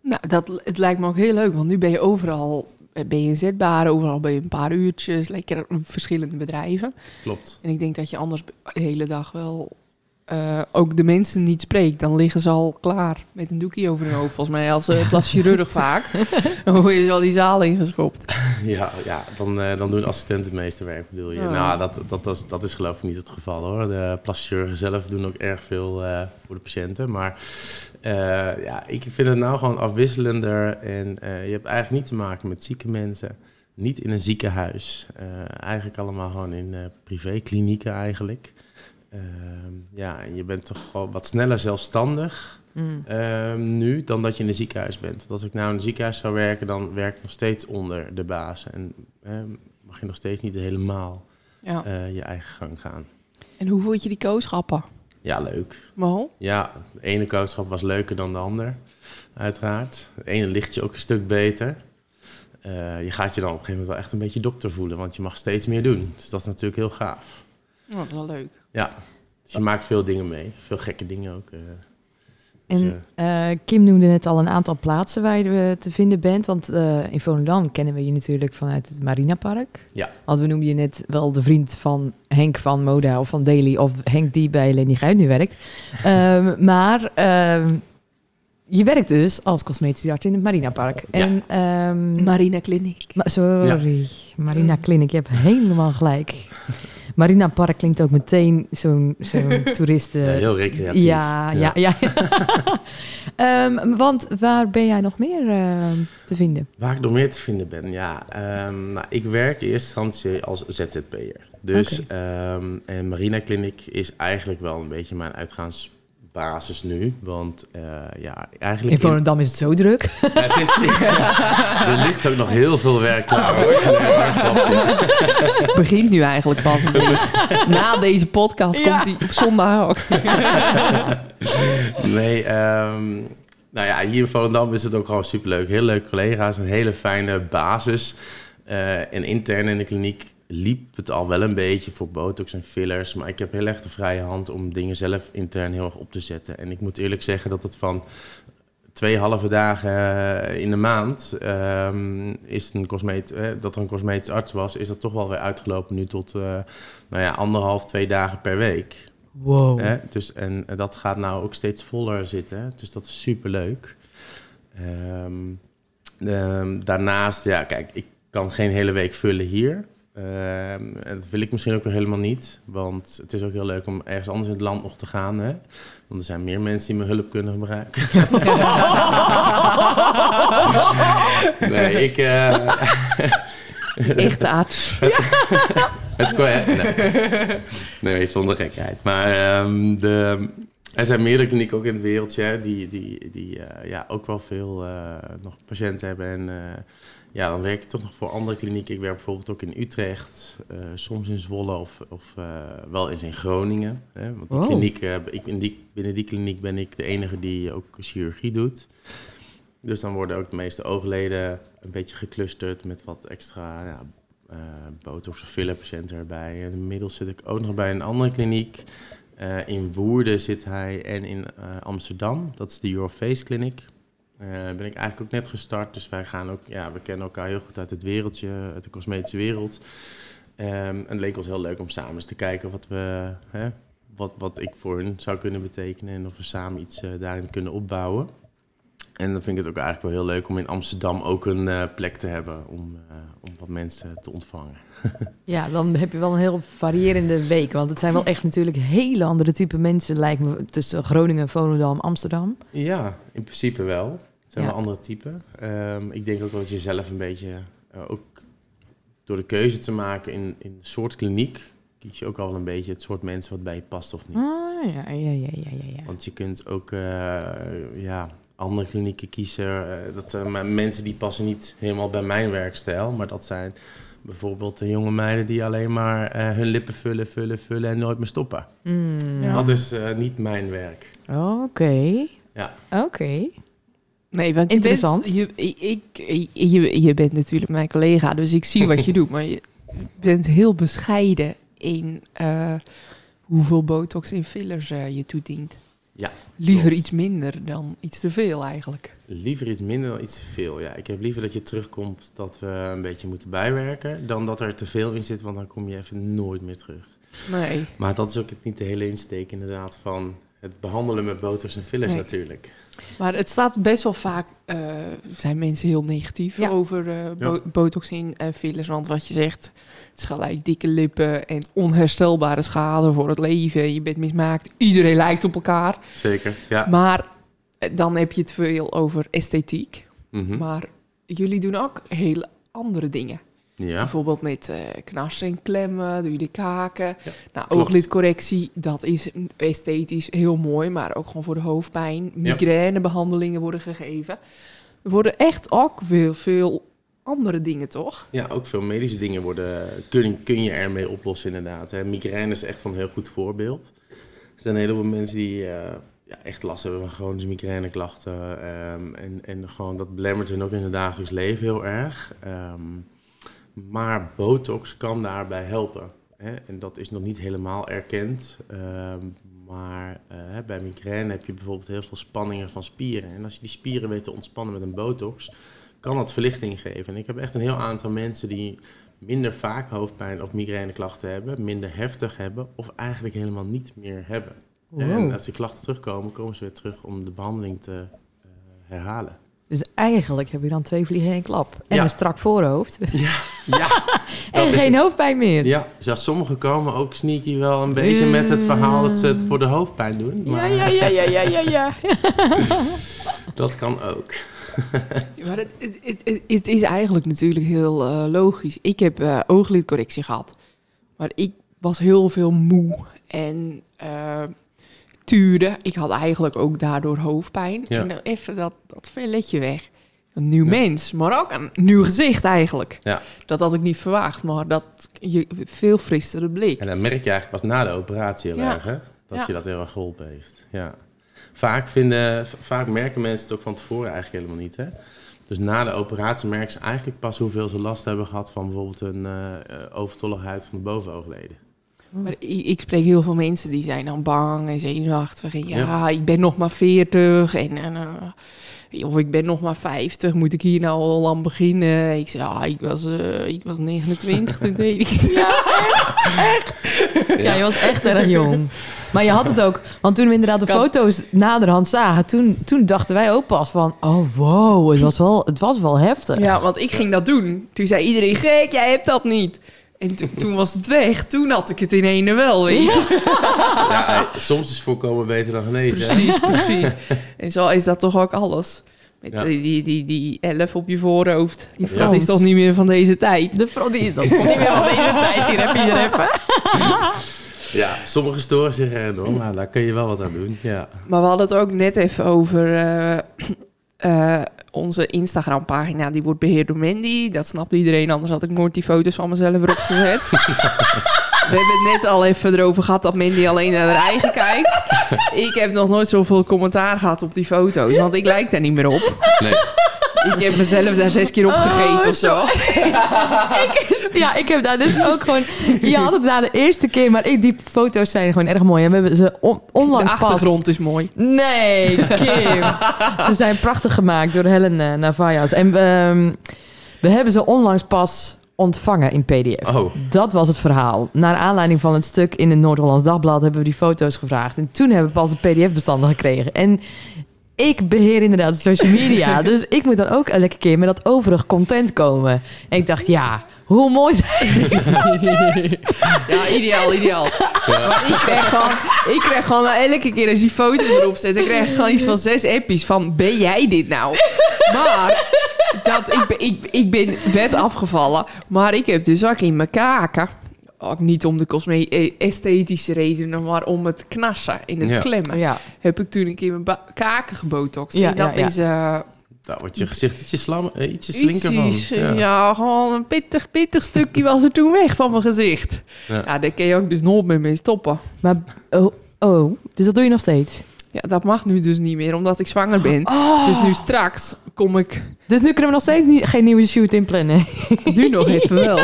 Nou, dat, het lijkt me ook heel leuk, want nu ben je overal eh, ben je inzetbaar, overal ben je een paar uurtjes, lekker verschillende bedrijven. Klopt. En ik denk dat je anders de hele dag wel eh, ook de mensen niet spreekt. Dan liggen ze al klaar met een doekje over hun hoofd. Volgens mij als uh, plastisch chirurg vaak. Dan word je zo die zaal ingeschopt. Ja, ja dan, eh, dan doen assistenten het meeste werk, bedoel je. Nou, dat, dat, dat, is, dat is geloof ik niet het geval hoor. De plastische chirurgen zelf doen ook erg veel eh, voor de patiënten. Maar eh, ja, ik vind het nou gewoon afwisselender. En eh, je hebt eigenlijk niet te maken met zieke mensen. Niet in een ziekenhuis. Eh, eigenlijk allemaal gewoon in eh privéklinieken eigenlijk. Ehm, ja, en je bent toch gewoon wat sneller zelfstandig Mm. ehm, nu dan dat je in een ziekenhuis bent. Want als ik nou in een ziekenhuis zou werken, dan werk ik nog steeds onder de baas. En ehm, mag je nog steeds niet helemaal Ja. eh, je eigen gang gaan. En hoe vond je die kooschappen? Ja, leuk. Waarom? Ja, de ene coachschap was leuker dan de ander, uiteraard. Het ene ligt je ook een stuk beter. Eh, je gaat je dan op een gegeven moment wel echt een beetje dokter voelen, want je mag steeds meer doen. Dus dat is natuurlijk heel gaaf. Oh, dat is wel leuk. Ja, dus je maakt veel dingen mee. Veel gekke dingen ook. eh. Dus, En eh, eh, Kim noemde net al een aantal plaatsen waar je eh, te vinden bent. Want eh, in Volendam kennen we je natuurlijk vanuit het Marinapark. Ja. Want we noemden je net wel de vriend van Henk van Moda of van Daily... of Henk die bij Leni Guit nu werkt. Ehm, maar ehm, je werkt dus als cosmetisch arts in het Marinapark. Ja. En, ehm, Marina Clinic. Ma- sorry, Marina Clinic, je hebt helemaal gelijk. Marina Park klinkt ook meteen zo'n zo'n toeristen... ja, heel recreatief. Ja, ja, ja. Ehm, want waar ben jij nog meer ehm, te vinden? Waar ik nog meer te vinden ben, ja. ehm, nou, ik werk in eerste instantie als ZZP'er. Dus, ehm, en Marina Clinic is eigenlijk wel een beetje mijn uitgaansbasis nu. Want eh, ja, eigenlijk... In Volendam is het zo druk. Ja, het is, er ligt ook nog heel veel werk klaar hoor. Nee, maar grapje. Begint nu eigenlijk pas. Na deze podcast Ja. komt hij op zondag ook. Nee, ehm, nou ja, hier in Volendam is het ook gewoon superleuk. Heel leuke collega's, een hele fijne basis. Eh, en intern in de kliniek liep het al wel een beetje voor botox en fillers. Maar ik heb heel erg de vrije hand om dingen zelf intern heel erg op te zetten. En ik moet eerlijk zeggen dat het van twee halve dagen eh, in de maand ehm, is een cosmet, eh, dat er een cosmetisch arts was, is dat toch wel weer uitgelopen nu tot eh, nou ja, anderhalf, twee dagen per week. Wow. Dus, en dat gaat nou ook steeds voller zitten. Dus dat is super leuk. daarnaast, ja, kijk, ik kan geen hele week vullen hier. Ehm, en dat wil ik misschien ook helemaal niet. Want het is ook heel leuk om ergens anders in het land nog te gaan. Hè? Want er zijn meer mensen die mijn hulp kunnen gebruiken. nee, ik... eh, Echt arts. Het kon? Nee. nee, zonder gekheid. Maar ehm, de, er zijn meerdere klinieken ook in het wereldje hè, die, die, die eh, ja, ook wel veel eh, nog patiënten hebben. En ja, dan werk ik toch nog voor andere klinieken. Ik werk bijvoorbeeld ook in Utrecht, eh, soms in Zwolle of, of eh, wel eens in Groningen. Hè, want die Wow. kliniek, eh, ik, in die, binnen die kliniek ben ik de enige die ook chirurgie doet. Dus dan worden ook de meeste oogleden een beetje geclusterd met wat extra ja, botox of filler patiënten erbij. En inmiddels zit ik ook nog bij een andere kliniek. In Woerden zit hij en in Amsterdam. Dat is de Your Face Clinic. Eh ben ik eigenlijk ook net gestart. Dus wij gaan ook, ja, we kennen elkaar heel goed uit het wereldje, uit de cosmetische wereld. Ehm, en het leek ons heel leuk om samen eens te kijken wat, we, hè, wat, wat ik voor hun zou kunnen betekenen. En of we samen iets eh, daarin kunnen opbouwen. En dan vind ik het ook eigenlijk wel heel leuk om in Amsterdam ook een eh, plek te hebben om, om wat mensen te ontvangen. Ja, dan heb je wel een heel variërende week. Want het zijn wel echt natuurlijk hele andere type mensen, lijkt me, tussen Groningen, Volendam, Amsterdam. Ja, in principe wel. Het zijn Ja. wel andere typen. Ehm, ik denk ook wel dat je zelf een beetje, eh, ook door de keuze te maken in, in de soort kliniek, kies je ook al wel een beetje het soort mensen wat bij je past of niet. Ah, ja, ja, ja, ja, ja. ja. Want je kunt ook eh, ja, andere klinieken kiezen. eh, dat zijn mensen die passen niet helemaal bij mijn werkstijl. Maar dat zijn bijvoorbeeld de jonge meiden die alleen maar eh, hun lippen vullen, vullen, vullen en nooit meer stoppen. Mm, Ja. Dat is eh, niet mijn werk. Oké. Ja. Oké. Nee, want je Interessant. Bent, je, ik, je, je bent natuurlijk mijn collega, dus ik zie wat je doet. Maar je bent heel bescheiden in eh, hoeveel botox en fillers eh, je toedient. Ja, Liever klopt. iets minder dan iets te veel eigenlijk. Liever iets minder dan iets te veel. Ja, ik heb liever dat je terugkomt dat we een beetje moeten bijwerken, dan dat er te veel in zit, want dan kom je even nooit meer terug. Nee. Maar dat is ook niet de hele insteek inderdaad van het behandelen met botox en fillers Nee. natuurlijk. Maar het staat best wel vaak, eh, zijn mensen heel negatief Ja. over eh, bo- Ja. botox in en fillers. Want wat je zegt, het is gelijk dikke lippen en onherstelbare schade voor het leven. Je bent mismaakt, iedereen lijkt op elkaar. Zeker, ja. Maar eh, dan heb je het veel over esthetiek. Mhm. Maar jullie doen ook hele andere dingen. Ja, Bijvoorbeeld met eh knarsen en klemmen, doe je de kaken. Ja, nou, klopt. ooglidcorrectie, dat is esthetisch heel mooi, maar ook gewoon voor de hoofdpijn. Migrainebehandelingen worden gegeven. Er worden echt ook veel, veel andere dingen, toch? ja, ook veel medische dingen worden, kun, kun je ermee oplossen inderdaad. Hè. Migraine is echt wel een heel goed voorbeeld. Er zijn een heleboel mensen die eh, ja, echt last hebben van chronische migraineklachten. ehm, en, en gewoon dat belemmert hun ook in het dagelijks leven heel erg. Ehm, maar botox kan daarbij helpen. Hè? En dat is nog niet helemaal erkend. Ehm, maar eh, bij migraine heb je bijvoorbeeld heel veel spanningen van spieren. En als je die spieren weet te ontspannen met een botox, kan dat verlichting geven. En ik heb echt een heel aantal mensen die minder vaak hoofdpijn of migraineklachten hebben, minder heftig hebben of eigenlijk helemaal niet meer hebben. Wow. En als die klachten terugkomen, komen ze weer terug om de behandeling te eh, herhalen. Dus eigenlijk heb je dan twee vliegen in één klap. En Ja. een strak voorhoofd. Ja, en is geen het. hoofdpijn meer. ja, ja, sommigen komen ook sneaky wel een beetje met het verhaal dat ze het voor de hoofdpijn doen. Maar ja, ja, ja, ja, ja, ja. dat kan ook. Maar het, het, het, het- het is eigenlijk natuurlijk heel eh, logisch. Ik heb eh, ooglidcorrectie gehad. Maar ik was heel veel moe en eh tuurde. Ik had eigenlijk ook daardoor hoofdpijn. Ja. En dan even dat, dat velletje weg. Een nieuw mens, maar ook een nieuw gezicht eigenlijk. Ja. Dat had ik niet verwacht, maar dat je veel frissere blik. En dan merk je eigenlijk pas na de operatie heel erg, hè? Dat je dat heel erg geholpen heeft. Ja. Vaak, vinden, vaak merken mensen het ook van tevoren eigenlijk helemaal niet, hè? Dus na de operatie merken ze eigenlijk pas hoeveel ze last hebben gehad van bijvoorbeeld een eh, overtolligheid van de bovenoogleden. Maar ik, ik spreek heel veel mensen die zijn dan bang en zenuwachtig. En ja, Ja. ik ben nog maar 40 en, en eh, of ik ben nog maar 50. Moet ik hier nou al aan beginnen? Ik zei, ja, ik was, eh, ik was 29 toen deed ik het. Ja, je was echt erg jong. Maar je had het ook, want toen we inderdaad de Kan- foto's naderhand zagen, toen, toen dachten wij ook pas van, oh wow, het was wel, het was wel heftig. Ja, want ik ging dat doen. Toen zei iedereen, gek, jij hebt dat niet. En to- toen was het weg. Toen had ik het in ene wel, weet je. Ja, eh, soms is voorkomen beter dan genezen. hè? Precies, precies. En zo is dat toch ook alles. Met Ja. die, die, die, elf op je voorhoofd. Die Dat Frans. is toch niet meer van deze tijd? De die is dat. Niet meer van deze tijd. Hier heb je even. Ja, sommige storen zich maar daar kun je wel wat aan doen. Ja. Maar we hadden het ook net even over eh, eh, onze Instagram-pagina. Die wordt beheerd door Mandy. Dat snapt iedereen, anders had ik nooit die foto's van mezelf erop gezet. We hebben het net al even erover gehad dat Mandy alleen naar haar eigen kijkt. Ik heb nog nooit zoveel commentaar gehad op die foto's, want ik lijk daar niet meer op. Nee. Ik heb mezelf daar zes keer op Oh, gegeten of zo. Ik, ja, ik heb daar dus ook gewoon... Je had het na de eerste keer, maar ik, die foto's zijn gewoon erg mooi. En we hebben ze on, De onlangs pas... achtergrond is mooi. Nee, Kim. ze zijn prachtig gemaakt door Helen uh, Navajas. En ehm, we hebben ze onlangs pas ontvangen in PDF. Oh, Dat was het verhaal. Naar aanleiding van het stuk in het Noord-Hollands Dagblad hebben we die foto's gevraagd. En toen hebben we pas de PDF-bestanden gekregen. En ik beheer inderdaad social media. dus ik moet dan ook elke keer met dat overig content komen. En ik dacht, ja, hoe mooi zijn die foto's? Ja, ideaal, ideaal. Maar ik krijg gewoon, ik krijg gewoon elke keer als die foto's erop zet, ik krijg gewoon iets van zes appies van, ben jij dit nou? Maar, dat, ik, ben, ik, ik ben vet afgevallen, maar ik heb dus ook in mijn kaken, ook niet om de cosme esthetische redenen, maar om het knassen in het Ja. klemmen, Ja, heb ik toen een keer mijn kaken gebotoxt. Ja, en dat ja, ja. is... eh, wordt je gezicht ietsje, slam, eh, ietsje slinker van. Eh, ja. gewoon een pittig, pittig stukje was er toen weg van mijn gezicht. Ja. Ja, daar kun je ook dus nooit meer mee stoppen. maar... Oh, oh, dus dat doe je nog steeds? Ja, dat mag nu dus niet meer, omdat ik zwanger ben. Oh. Dus nu straks kom ik... Dus nu kunnen we nog steeds niet, geen nieuwe shoot inplannen. Nu nog even wel.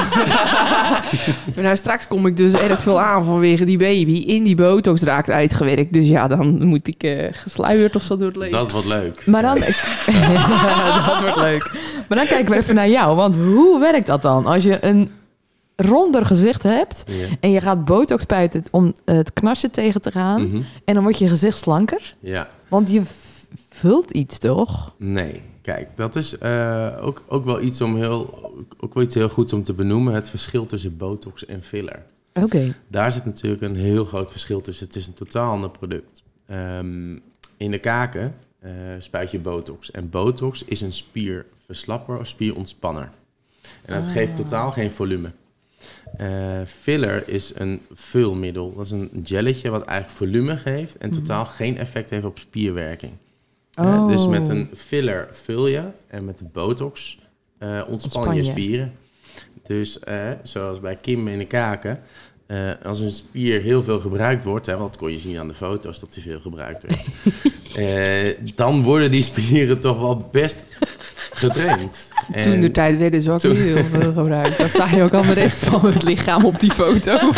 maar nou, straks kom ik dus erg veel aan vanwege die baby. In die botox raakt uitgewerkt. Dus ja, dan moet ik eh, gesluierd of zo door het leven. Dat wordt leuk. Maar dan... dat wordt leuk. Maar dan kijken we even naar jou. Want hoe werkt dat dan? Als je een ronder gezicht hebt... Ja. en je gaat botox spuiten om het knasje tegen te gaan... Mhm. en dan wordt je gezicht slanker. ja. Want je vult iets, toch? Nee, kijk, dat is eh, ook, ook wel iets om heel, ook wel iets heel goeds om te benoemen. Het verschil tussen botox en filler. Oké. Daar zit natuurlijk een heel groot verschil tussen. Het is een totaal ander product. Ehm, in de kaken eh, spuit je botox. En botox is een spierverslapper of spierontspanner. En dat geeft totaal geen volume. Eh, filler is een vulmiddel. Dat is een gelletje wat eigenlijk volume geeft en totaal geen effect heeft op spierwerking. Oh. dus met een filler vul je en met de botox eh ontspan, Ontspan je spieren. Dus eh, zoals bij Kim in de kaken, eh, als een spier heel veel gebruikt wordt, hè, want dat kon je zien aan de foto's dat die veel gebruikt werd, dan worden die spieren toch wel best getraind. En- Toen de tijd werden ze ook Toen- heel veel gebruikt. Dat zag je ook aan de rest van het lichaam op die foto.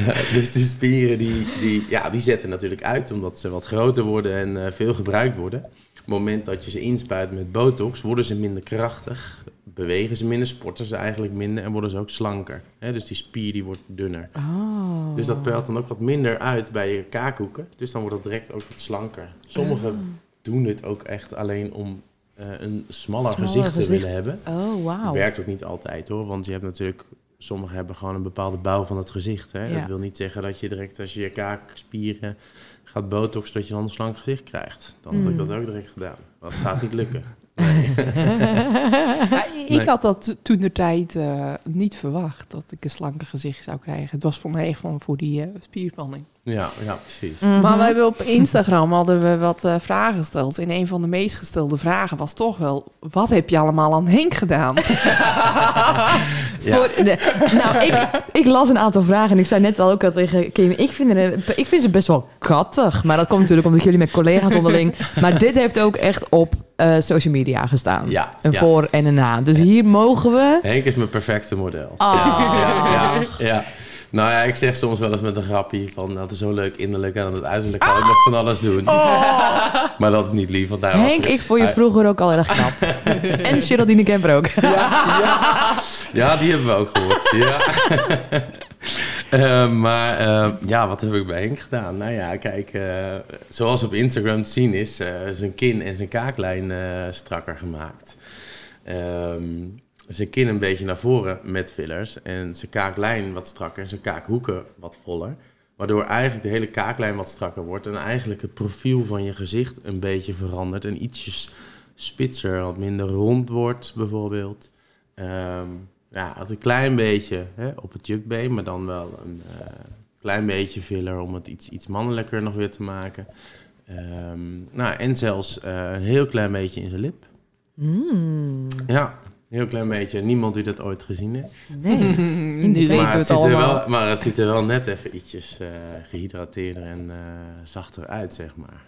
dus die spieren die, die, ja, die zetten natuurlijk uit omdat ze wat groter worden en eh, veel gebruikt worden. Op het moment dat je ze inspuit met botox, worden ze minder krachtig, bewegen ze minder, sporten ze eigenlijk minder en worden ze ook slanker. Hè, dus die spier die wordt dunner. Oh. Dus dat pelt dan ook wat minder uit bij je kaakhoeken. Dus dan wordt het direct ook wat slanker. Sommigen doen dit ook echt alleen om eh, een smaller, Smaller gezicht te gezicht. willen hebben. Oh, wauw. Werkt ook niet altijd hoor, want je hebt natuurlijk... Sommigen hebben gewoon een bepaalde bouw van het gezicht. Hè? Ja. Dat wil niet zeggen dat je direct als je je kaakspieren gaat botox, dat je dan een slank gezicht krijgt. Dan had ik Mm. dat ook direct gedaan. Dat gaat niet lukken. Ja, ik Nee. had dat toen de tijd eh, niet verwacht, dat ik een slanke gezicht zou krijgen. Het was voor mij echt van voor die eh, spierspanning. Ja, ja precies. Mhm. Maar we hebben op Instagram hadden we wat eh, vragen gesteld. En een van de meest gestelde vragen was toch wel... wat heb je allemaal aan Henk gedaan? Ja. Voor nou, ik, ik las een aantal vragen en ik zei net al ook al tegen Kim, ik vind, er- ik vind ze best wel kattig. Maar dat komt natuurlijk omdat jullie met collega's onderling... Maar dit heeft ook echt op eh, social media gestaan. Ja, Een ja. voor en een na. Dus hier mogen we... Henk is mijn perfecte model. Ah. Ja, ja, ja, ja. Nou ja, ik zeg soms wel eens met een grapje van dat is zo leuk innerlijk en aan het uiterlijk kan ik nog van alles doen. Maar dat is niet lief, want daar was Henk, er- ik vond je vroeger ook al erg knap. en Geraldine Kemper ook. Ja, die hebben we ook gehoord. Ja. Eh, maar eh, ja, wat heb ik bij Henk gedaan? Nou ja, kijk, eh, zoals op Instagram te zien is, zijn kin en zijn kaaklijn eh, strakker gemaakt. Ehm, zijn kin een beetje naar voren met fillers. En zijn kaaklijn wat strakker en zijn kaakhoeken wat voller. Waardoor eigenlijk de hele kaaklijn wat strakker wordt. En eigenlijk het profiel van je gezicht een beetje verandert. En ietsjes spitser, wat minder rond wordt bijvoorbeeld. Ehm, ja, het een klein beetje hè, op het jukbeen, maar dan wel een eh, klein beetje filler om het iets, iets mannelijker nog weer te maken. Ehm, nou, en zelfs eh, een heel klein beetje in zijn lip. Mm, Ja, een heel klein beetje. Niemand die dat ooit gezien heeft. nee. nu weten weten maar, het het ziet er allemaal. wel, maar het ziet er wel net even ietsjes eh, gehydrateerder en eh, zachter uit, zeg maar.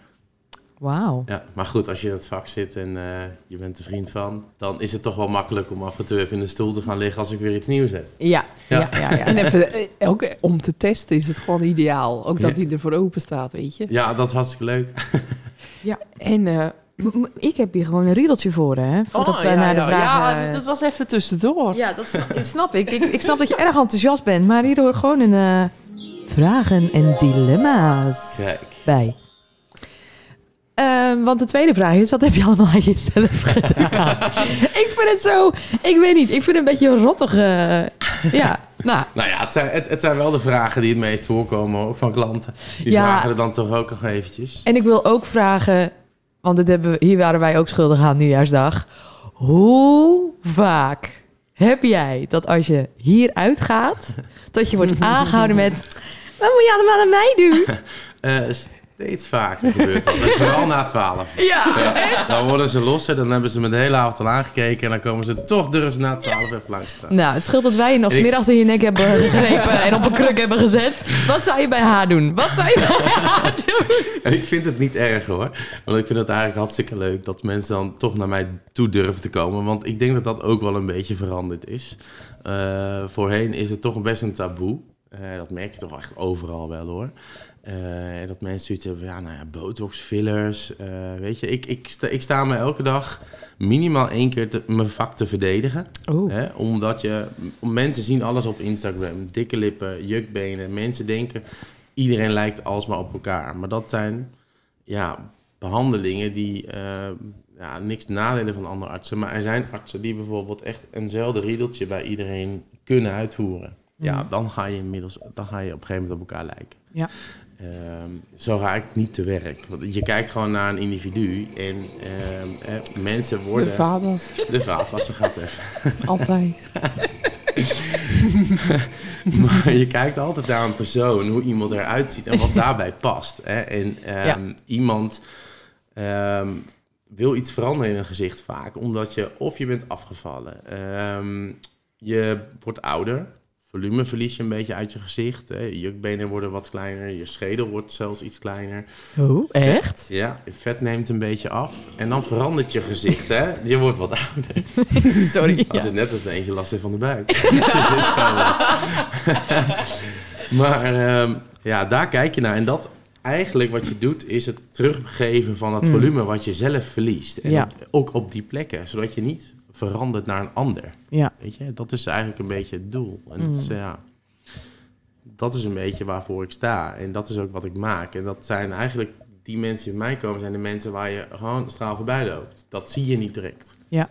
Wauw. Ja, maar goed, als je in het vak zit en eh, je bent er vriend van, dan is het toch wel makkelijk om af en toe even in de stoel te gaan liggen als ik weer iets nieuws heb. Ja, ja, Ja. ja. ja, En even, ook om te testen is het gewoon ideaal. Ook dat Ja. hij ervoor open staat, weet je. Ja, dat is hartstikke leuk. En, eh, M- m- Ik heb hier gewoon een riedeltje voor, hè? Voordat oh, wij ja, naar de ja, vragen... Ja, dat was even tussendoor. Ja, dat snap, dat snap ik. ik. Ik snap dat je erg enthousiast bent, maar hier hoort gewoon een eh, vragen en dilemma's Kijk. bij. Eh, want de tweede vraag is, wat heb je allemaal aan jezelf gedaan? ik vind het zo, ik weet niet, ik vind het een beetje een rottige, ja, nou, Nou ja, het zijn, het, het zijn wel de vragen die het meest voorkomen, ook van klanten. Die Ja. vragen er dan toch ook nog eventjes. En ik wil ook vragen, want dit hebben, we- hier waren wij ook schuldig aan nieuwjaarsdag. Hoe vaak heb jij dat als je hier uitgaat, dat je wordt aangehouden met... Wat moet je allemaal aan mij doen? Eh, steeds vaker gebeurt dat. En vooral na 12. Ja, Ja, dan worden ze losser, dan hebben ze me de hele avond al aangekeken en dan komen ze toch durven ze na 12 even langs staan. Nou, het scheelt dat wij je nog smiddags in je nek hebben gegrepen en op een kruk hebben gezet. Wat zou je bij haar doen? Wat zou je bij haar doen? En ik vind het niet erg hoor. Want ik vind het eigenlijk hartstikke leuk dat mensen dan toch naar mij toe durven te komen. Want ik denk dat dat ook wel een beetje veranderd is. Eh, voorheen is het toch best een taboe. Eh, dat merk je toch echt overal wel hoor. Eh, dat mensen zoiets hebben ja, nou ja, botox, fillers. eh, weet je, ik, ik, sta, ik sta me elke dag minimaal één keer te- mijn vak te verdedigen. Oeh. Hè? Omdat je, mensen zien alles op Instagram. Dikke lippen, jukbenen. Mensen denken, iedereen lijkt alsmaar op elkaar. Maar dat zijn ja, behandelingen die eh, ja, niks nadelen van andere artsen. Maar er zijn artsen die bijvoorbeeld echt eenzelfde riedeltje bij iedereen kunnen uitvoeren. Ja, Mhm. dan ga je inmiddels, dan ga je op een gegeven moment op elkaar lijken. Ja. Ehm, zo ga ik niet te werk. Want je kijkt gewoon naar een individu en ehm, eh, mensen De worden... vaders, De vaatwasser gaat even. altijd. Maar je kijkt altijd naar een persoon, hoe iemand eruit ziet en wat daarbij past. Hè? En ehm, iemand wil iets veranderen in een gezicht vaak, omdat je of je bent afgevallen, je wordt ouder, volume verlies je een beetje uit je gezicht, hè? je jukbenen worden wat kleiner, je schedel wordt zelfs iets kleiner. Oh, echt? Ja, je vet neemt een beetje af en dan verandert je gezicht, hè? Je wordt wat ouder. Sorry. Het Ja. is net als eentje last heeft van de buik. Dit zo wat. maar ehm, ja, daar kijk je naar. En dat eigenlijk wat je doet, is het teruggeven van het Mm. volume wat je zelf verliest. En Ja. ook op die plekken, zodat je niet verandert naar een ander. Ja. Weet je, dat is eigenlijk een beetje het doel. En dat, is, Mm. ja, dat is een beetje waarvoor ik sta. En dat is ook wat ik maak. En dat zijn eigenlijk, die mensen die bij mij komen, zijn de mensen waar je gewoon straal voorbij loopt. Dat zie je niet direct. Ja.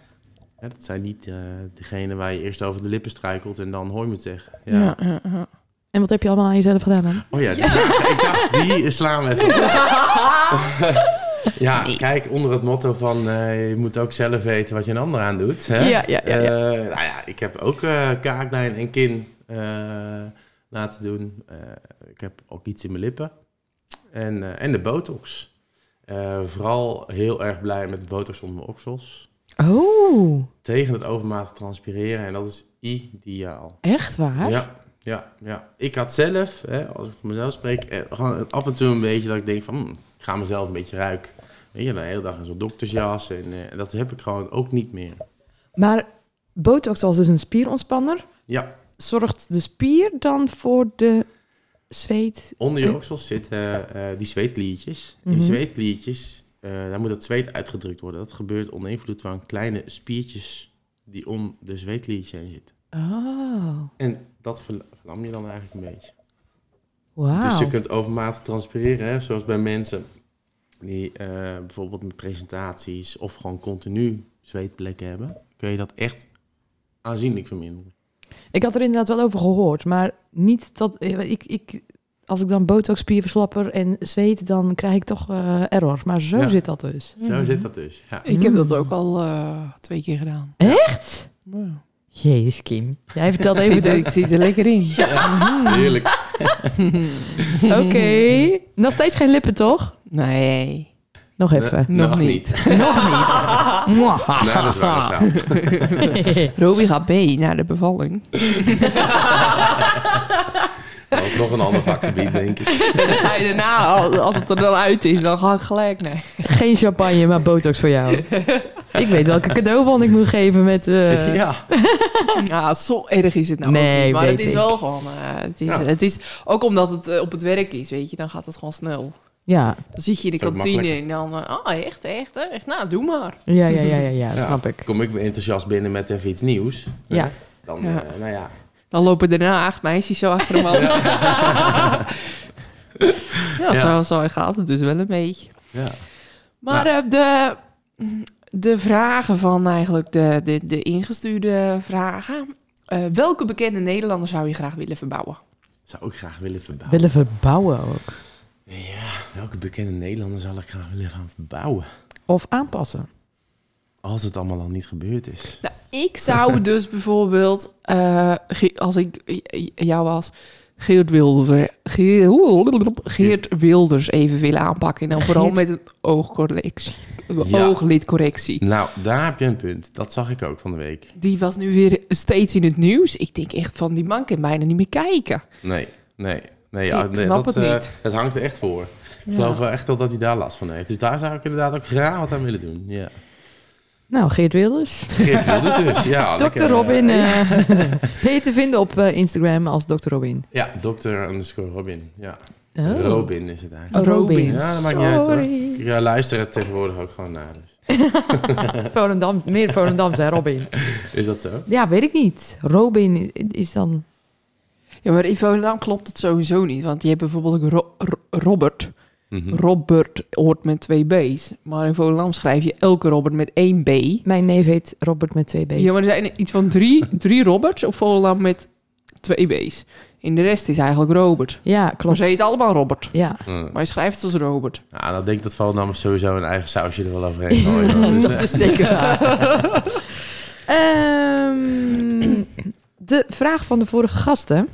Dat zijn niet eh degene waar je eerst over de lippen struikelt en dan hooi moet zeggen. Ja. En wat heb je allemaal aan jezelf gedaan dan? Oh ja, die vraag, ik dacht, die slaan we even. ja, kijk, onder het motto van eh, je moet ook zelf weten wat je een ander aan doet. Hè? Ja, ja, ja, ja. Eh, nou ja, ik heb ook eh kaaklijn en kin eh, laten doen. Eh, ik heb ook iets in mijn lippen. En, eh, en de botox. Eh, vooral heel erg blij met de botox onder mijn oksels. Oh, Tegen het overmatig transpireren. En dat is ideaal. echt waar? Ja, ja, ja. Ik had zelf, hè, als ik voor mezelf spreek, eh, gewoon af en toe een beetje dat ik denk van, hm, ik ga mezelf een beetje ruiken. Weet je, de hele dag in zo'n doktersjas en eh, dat heb ik gewoon ook niet meer. Maar botox als dus een spierontspanner, Ja, zorgt de spier dan voor de zweet? onder je oksels zitten eh, die zweetkliertjes. En Mhm. die zweetkliertjes, eh, daar moet het zweet uitgedrukt worden. Dat gebeurt onder invloed van kleine spiertjes die om de zweetkliertjes heen zitten. Oh, En dat verla- verlam je dan eigenlijk een beetje. wauw. Dus je kunt overmatig transpireren, hè? zoals bij mensen die eh, bijvoorbeeld met presentaties of gewoon continu zweetplekken hebben. Kun je dat echt aanzienlijk verminderen. Ik had er inderdaad wel over gehoord, maar niet dat... eh, Ik, ik, als ik dan botox, spierverslapper en zweet, dan krijg ik toch eh, error. Maar zo Ja. zit dat dus. Zo zit dat dus. Ja. Ik heb Mm. dat ook al eh, twee keer gedaan. Echt? Ja. Jezus, Kim. Jij vertelt even... de- ik zit er lekker in. Heerlijk. Oké. Nog steeds geen lippen, toch? Nee. Nog even. Nog nog niet. niet. Nog niet. Mwah. Na de zwangerschap. Robbie gaat mee naar de bevalling. Dat is nog een ander vakgebied, denk ik. En dan ga je daarna, al- als het er dan uit is, dan ga ik gelijk nee. Geen champagne, maar botox voor jou. Ik weet welke cadeaubon ik moet geven met... eh, Ja. Ja, zo erg is het nou Nee, ook niet. Maar het is ik. wel gewoon... eh, het, is, Ja. het is ook omdat het eh, op het werk is, weet je. Dan gaat het gewoon snel. Ja, Dan zit je in de kantine en dan... ah, echt, echt, echt? Nou, doe maar. ja, ja, ja, ja, ja, Ja. snap ik. Kom ik weer enthousiast binnen met even iets nieuws. Ja. Dan, Ja. eh, nou ja. Dan lopen daarna acht meisjes zo achter hem aan. Ja, Ja. Zo, zo gaat het dus wel een beetje. ja. Maar eh, de, de vragen van eigenlijk de, de, de ingestuurde vragen. Eh, welke bekende Nederlander zou je graag willen verbouwen? Zou ik graag willen verbouwen. Willen verbouwen ook. Ja, welke bekende Nederlander zal ik graag willen gaan verbouwen? Of aanpassen. Als het allemaal al niet gebeurd is. Nou, ik zou dus bijvoorbeeld, eh, als ik jou was, Geert Wilders, Geert, Geert Wilders even willen aanpakken. En dan vooral Geert- met een oogcorrectie. Ja. Ooglidcorrectie. Nou, daar heb je een punt. Dat zag ik ook van de week. Die was nu weer steeds in het nieuws. Ik denk echt van, die man kan bijna niet meer kijken. Nee, nee. nee, Ik ja, nee snap dat, het eh, niet. het hangt er echt voor. Ik geloof wel echt wel dat hij daar last van heeft. Dus daar zou ik inderdaad ook graag wat aan willen doen. Ja. Nou, Geert Wilders. Geert Wilders dus, ja. Dr. lekker, Robin. eh, eh ben je te vinden op eh, Instagram als Dr. Robin? ja, Dr. underscore Robin. Ja. Oh. Robin is het eigenlijk. Oh, Robin. Ja, dat maakt niet uit hoor. Ik ja, luister het tegenwoordig ook gewoon naar. Dus. Volendam, meer Volendam zijn Robin. Is dat zo? Ja, weet ik niet. Robin is dan... Ja, maar in Volendam klopt het sowieso niet. Want je hebt bijvoorbeeld ook Ro- Ro- Robert. Mhm. Robert hoort met twee B's. Maar in Volendam schrijf je elke Robert met één B. Mijn neef heet Robert met twee B's. Ja, maar er zijn iets van drie, drie Roberts op Volendam met twee B's. In de rest is eigenlijk Robert. Ja, Maar klopt. ze heet allemaal Robert. Ja, Mm. Maar je schrijft het als Robert. Nou, dan denk ik dat Volendammers sowieso een eigen sausje er wel overheen gooien. hoor. Dus, dat eh, is zeker waar. Ehm, de vraag van de vorige gasten.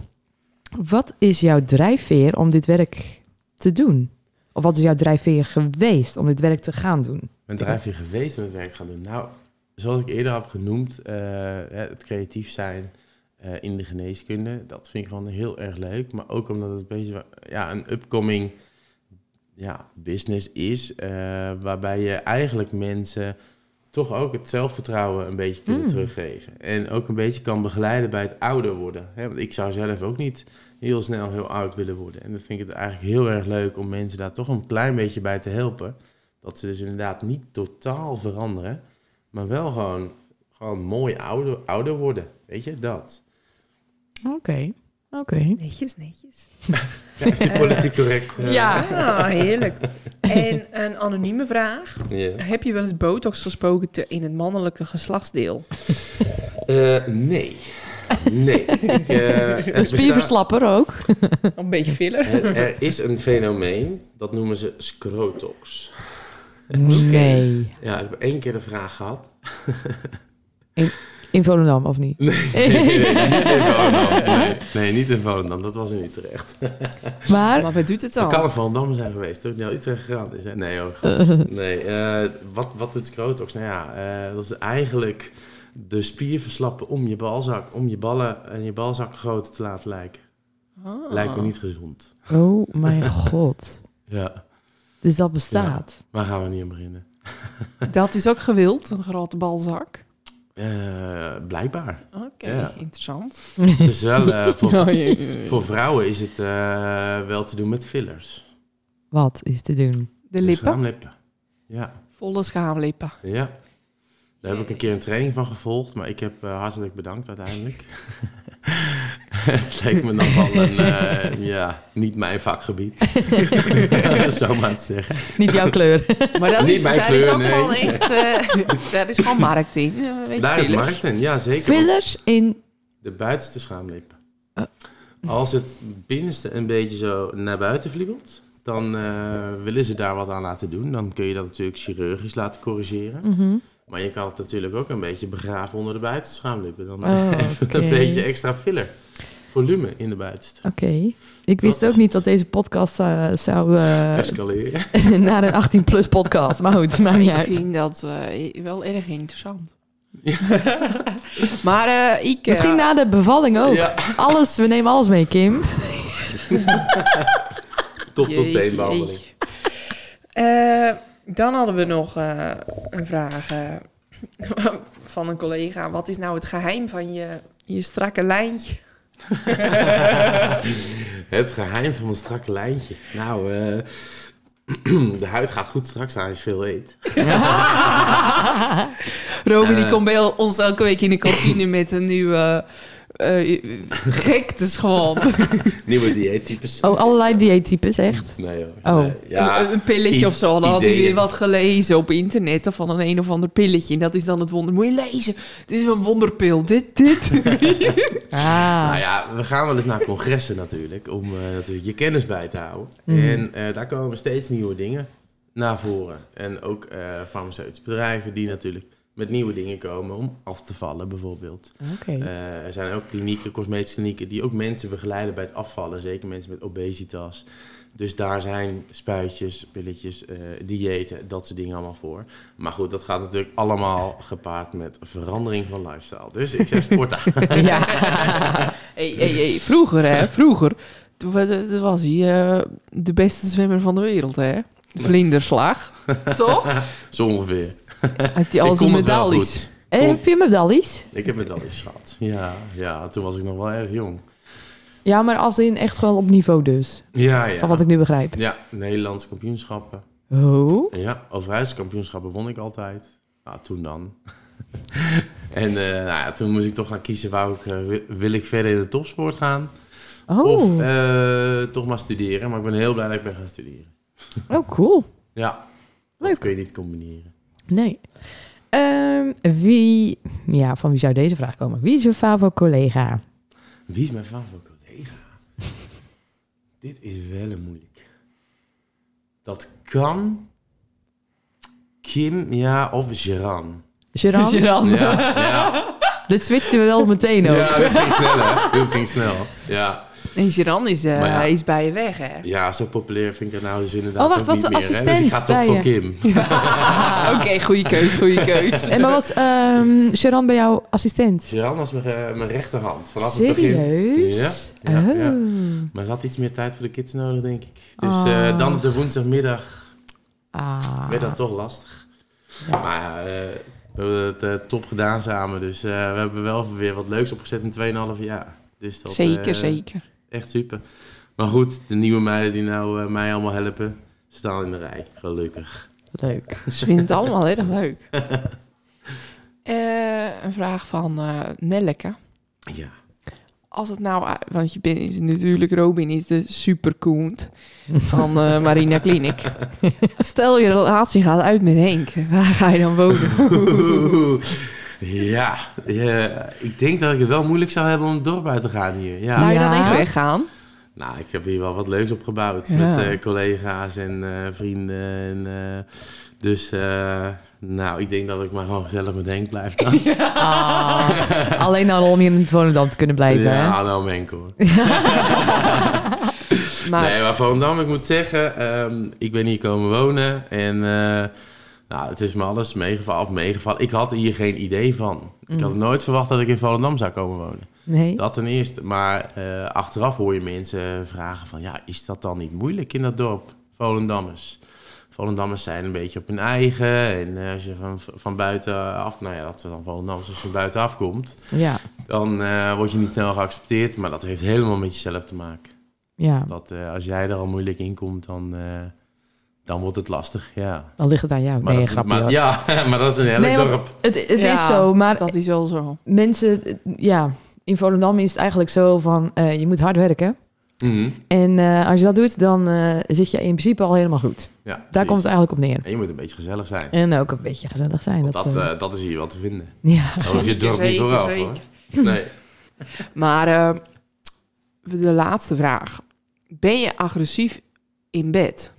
Wat is jouw drijfveer om dit werk te doen? Of wat is jouw drijfveer geweest om dit werk te gaan doen? ben drijfveer geweest om het werk te gaan doen? Nou, zoals ik eerder heb genoemd, eh, het creatief zijn eh, in de geneeskunde, dat vind ik gewoon heel erg leuk. Maar ook omdat het een beetje ja, een upcoming ja, business is, eh, waarbij je eigenlijk mensen toch ook het zelfvertrouwen een beetje kunnen Mm. teruggeven. En ook een beetje kan begeleiden bij het ouder worden. Hè? Want ik zou zelf ook niet heel snel heel oud willen worden. En dat vind ik het eigenlijk heel erg leuk om mensen daar toch een klein beetje bij te helpen. Dat ze dus inderdaad niet totaal veranderen, maar wel gewoon, gewoon mooi ouder, ouder worden. Weet je, dat. Oké, oké. Netjes, netjes. Ja, is die politiek correct? eh? Ja. Heerlijk. En een anonieme vraag. Ja. Heb je wel eens botox gesproken te- in het mannelijke geslachtsdeel? Eh, nee. Nee. Ik, eh, er Een spierverslapper ook. Een beetje filler. Er, er is een fenomeen, dat noemen ze scrotox. Nee. Ja, ik heb één keer de vraag gehad. In Volendam, of niet? Nee, nee, nee, niet in Volendam. Nee, nee, niet in Volendam. Dat was in Utrecht. Maar, Maar wat doet het Dat dan? kan een Volendam zijn geweest, toch? Naar Utrecht gegaan is. hè? Nee, hoor. Nee, eh, wat, wat doet scrotox? Nou ja, eh, dat is eigenlijk de spier verslappen om je balzak, om je ballen en je balzak groter te laten lijken. Ah. Lijkt me niet gezond. oh mijn god. Ja, Dus dat bestaat. maar gaan we niet aan beginnen. Dat is ook gewild, een grote balzak. Eh, blijkbaar. Oké, Ja. interessant. Het is wel, eh, voor, voor vrouwen is het eh, wel te doen met fillers. Wat is te doen? De Dus lippen, schaamlippen. Ja, volle schaamlippen. ja. Daar heb ik een keer een training van gevolgd, maar ik heb eh, hartelijk bedankt uiteindelijk. het leek me nogal een, eh, ja, niet mijn vakgebied. Zo maar te zeggen. Niet jouw kleur. Maar dat Niet is, mijn daar kleur, is ook nee. gewoon echt... eh, daar is gewoon markt in. weet je, Daar is markt in, ja zeker. Fillers in... De buitenste schaamlip. Oh. Als het binnenste een beetje zo naar buiten vliegelt, dan eh, willen ze daar wat aan laten doen. Dan kun je dat natuurlijk chirurgisch laten corrigeren. Mhm. Maar je kan het natuurlijk ook een beetje begraven onder de buitenste schaamlippen. Dan Oh, even een beetje extra filler. Volume in de buitenste. Oké. Ik wist Dat ook is niet dat deze podcast eh, zou eh, Escaleren. naar een 18-plus podcast. Maar goed, maakt niet Ik uit. vind dat eh, wel erg interessant. maar eh, ik... Misschien na de bevalling ook. Ja, Alles, we nemen alles mee, Kim. tot behandeling. jeetje. Eh, dan hadden we nog eh, een vraag eh, van een collega. Wat is nou het geheim van je, je strakke lijntje? Het geheim van mijn strakke lijntje. Nou, eh, de huid gaat goed strak staan als je veel eet. Robin die komt bij ons elke week in de kantine met een nieuwe eh gektes gewoon. Nieuwe dieettypes. Oh, allerlei dieettypes, echt? Nee hoor. Oh. Nee. Ja, een, een pilletje i- of zo. Dan had hij ideeën. weer wat gelezen op internet of van een een of ander pilletje. En dat is dan het wonder. Moet je lezen. Dit is een wonderpil. Dit, dit. Ah. Nou ja, we gaan wel eens naar congressen natuurlijk, om eh, natuurlijk je kennis bij te houden. Mhm. En eh, daar komen steeds nieuwe dingen naar voren. En ook eh farmaceutische bedrijven die natuurlijk met nieuwe dingen komen om af te vallen bijvoorbeeld. Eh, er zijn ook klinieken, cosmetische klinieken, die ook mensen begeleiden bij het afvallen. Zeker mensen met obesitas. Dus daar zijn spuitjes, pilletjes, eh, diëten, dat soort dingen allemaal voor. Maar goed, dat gaat natuurlijk allemaal gepaard met verandering van lifestyle. Dus ik zeg sporten. ja. hey, hey, hey. Vroeger, hè. Vroeger. Toen was, toen was hij eh, de beste zwemmer van de wereld, hè. Vlinderslag. Toch? Zo ongeveer. Had hij al zijn wel medailles. heb je medailles? Ik heb medailles gehad. Ja, ja, toen was ik nog wel erg jong. Ja, maar als in echt gewoon op niveau dus. Ja, ja. Van wat ik nu begrijp. Ja, Nederlandse kampioenschappen. Oh. Ja, overheidskampioenschappen won ik altijd. Nou, toen dan. en eh, nou ja, toen moest ik toch gaan kiezen, wou ik, eh, wi- wil ik verder in de topsport gaan? Oh. Of eh, toch maar studeren. Maar ik ben heel blij dat ik ben gaan studeren. oh, cool. Ja, Leuk. dat kun je niet combineren. Nee. Ehm, wie... Ja, van wie zou deze vraag komen? Wie is je favoriete collega? Wie is mijn favoriete collega? Dit is wel een moeilijk. Dat kan Kim, ja, of Geran. Geran? Geran. Ja, ja. Dit switchten we wel meteen ook. ja, dat ging snel, hè? Dat ging snel. Ja. En Geran is, eh, ja. is bij je weg, hè? ja, zo populair vind ik het nou dus inderdaad Oh, wacht, niet de meer. hè. Dus assistent ik ga toch bij voor je? Kim. Oké, goede keus, goede keus. En maar was ehm Geran bij jouw assistent? Geran was mijn, eh, mijn rechterhand vanaf het begin. Serieus? Ja, ja, oh. ja. Maar ze had iets meer tijd voor de kids nodig, denk ik. Dus Oh. eh, dan op de woensdagmiddag Ah. werd dat toch lastig. Ja. Maar eh, we hebben het top gedaan samen. Dus eh, we hebben wel weer wat leuks opgezet in 2,5 jaar. Dus dat, zeker, zeker. Echt super. Maar goed, de nieuwe meiden die nou eh, mij allemaal helpen, staan in de rij. Gelukkig. Leuk. Ze vinden het allemaal heel erg leuk. Eh, een vraag van eh Nelleke. Ja. Als het nou, want je bent natuurlijk, Robin is de superkoont van Marina Clinic. Stel je relatie gaat uit met Henk, waar ga je dan wonen? ja, ja, ik denk dat ik het wel moeilijk zou hebben om het dorp uit te gaan hier. Ja. Zou je Ja. dan echt weggaan? Nou, ik heb hier wel wat leuks op gebouwd. Ja. Met eh, collega's en eh, vrienden. En, eh, dus, eh, nou, ik denk dat ik maar gewoon gezellig met Henk blijf dan. Ah, alleen al om hier in het Volendam te kunnen blijven, hè? Ja, nou Henk hoor. Maar Nee, maar Volendam, ik moet zeggen, ehm, ik ben hier komen wonen en eh, nou, het is me alles meegevallen, of meegevallen. Ik had hier geen idee van. Ik had Mm. nooit verwacht dat ik in Volendam zou komen wonen. Nee? Dat ten eerste. Maar eh, achteraf hoor je mensen vragen van, ja, is dat dan niet moeilijk in dat dorp, Volendammers? Volendammers zijn een beetje op hun eigen. En eh, als je van, van buitenaf, nou ja, dat is dan Volendammers, als je van buitenaf komt, Ja. dan eh, word je niet snel geaccepteerd. Maar dat heeft helemaal met jezelf te maken. Ja. Dat als jij er al moeilijk in komt, dan, dan wordt het lastig, ja. Dan ligt het aan jou. Maar nee, dat, grapje maar. Ja, maar dat is een heel Nee, dorp. Het, het Ja, is zo, maar dat is wel zo. mensen, ja, in Volendam is het eigenlijk zo van, eh, je moet hard werken. Mhm. En eh, als je dat doet, dan eh, zit je in principe al helemaal goed. Ja, Daar precies. komt het eigenlijk op neer. En je moet een beetje gezellig zijn. En ook een beetje gezellig zijn. Want Dat, dat, dat is hier wat te vinden. ja. Dan hoef je het dorp niet vooraf, zeker. hoor. Nee. Maar eh, de laatste vraag. Ben je agressief in bed?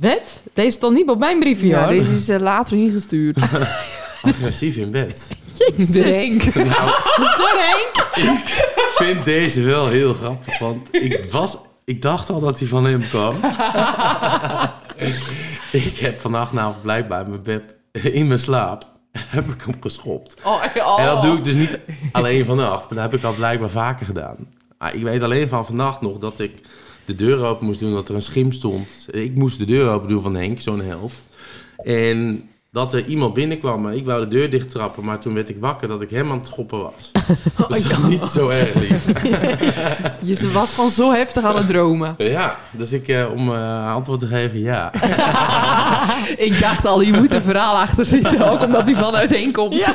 Wet? Deze stond niet op mijn briefje, Ja, hoor. deze is eh, later ingestuurd. Agressief in bed. Jezus. De Henk. Nou, Doorheen. ik vind deze wel heel grappig. Want ik, was, ik dacht al dat hij van hem kwam. ik heb vannacht namelijk blijkbaar in mijn bed, in mijn slaap, heb ik hem geschopt. Oh, oh. En dat doe ik dus niet alleen vannacht. Maar dat heb ik al blijkbaar vaker gedaan. Maar ik weet alleen van vannacht nog dat ik de deur open moest doen. Dat er een schim stond. Ik moest de deur open doen van Henk, zo'n held. En dat er iemand binnenkwam. Maar ik wou de deur dicht trappen. Maar toen werd ik wakker dat ik hem aan het schoppen was. Dus niet zo erg lief. Je was gewoon zo heftig aan het dromen. Ja, dus ik, eh, om eh, antwoord te geven, ja. Ik dacht al, hier moet een verhaal achter zitten. Ook omdat die vanuit Henk komt.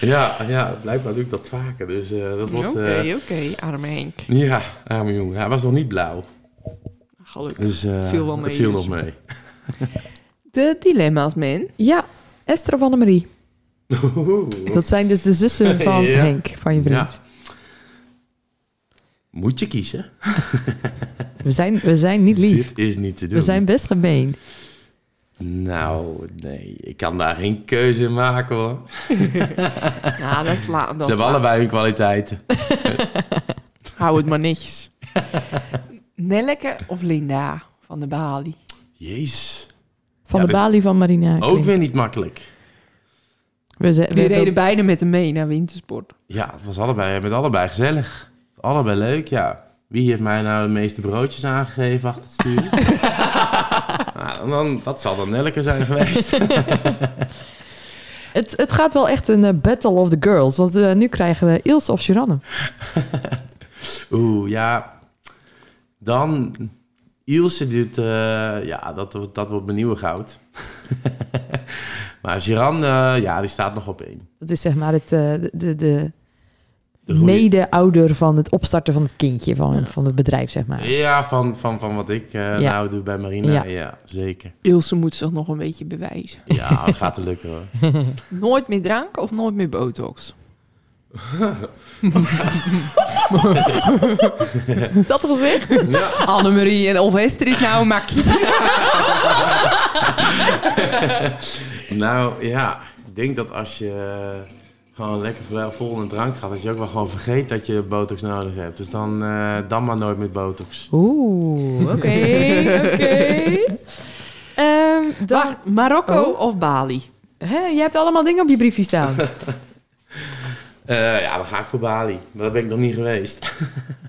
Ja, ja, blijkbaar doe ik dat vaker. Dus eh, dat Oké, wordt... oké, eh, arme Henk. ja, arme jongen. Hij was nog niet blauw. Gelukkig. Dus eh, Het viel wel mee, het viel dus. nog mee. De dilemma's, man. Ja, Esther of Annemarie. Dat zijn dus de zussen van Ja. Henk, van je vriend. Moet je kiezen? We, zijn, we zijn niet lief. Dit is niet te doen. We zijn best gemeen. Nou, nee. Ik kan daar geen keuze in maken, hoor. Ja, dat is la- dat Ze hebben allebei hun kwaliteiten. Hou het maar netjes. Nelleke of Linda van de Bali? Jezus. Van Ja, de dit- balie van Marina. Ook weer niet makkelijk. We, ze- we reden beide met hem mee naar wintersport. Ja, het was allebei, met allebei gezellig. Allebei leuk, ja. Wie heeft mij nou de meeste broodjes aangegeven achter het stuur? nou, dan, dat zal dan Nelke zijn geweest. het, het gaat wel echt een eh, battle of the girls. Want eh, nu krijgen we Ilse of Suranne. Oeh, ja. Dan Ilse, dit, eh, ja, dat, wordt- dat wordt mijn nieuwe goud. maar Giran, eh, ja, die staat nog op één. Dat is zeg maar het, eh, de, de, de mede-ouder van het opstarten van het kindje van, van het bedrijf, zeg maar. Ja, van, van, van wat ik eh, Ja. nou doe bij Marina. Ja. Ja, zeker. Ilse moet zich nog een beetje bewijzen. Ja, dat gaat er lukken hoor. Nooit meer drank of nooit meer botox? Dat gezegd? Ja, Annemarie en of Esther is nou een makkie. nou ja, ik denk dat als je eh, gewoon lekker vol- in de drank gaat, dat je ook wel gewoon vergeet dat je botox nodig hebt. Dus dan, eh, dan maar nooit met botox. Oeh, oké, oké. Ehm, dan- Wacht, Marokko Oh. of Bali? Hè, je hebt allemaal dingen op je briefje staan. Eh, ja, dan ga ik voor Bali. Maar daar ben ik nog niet geweest.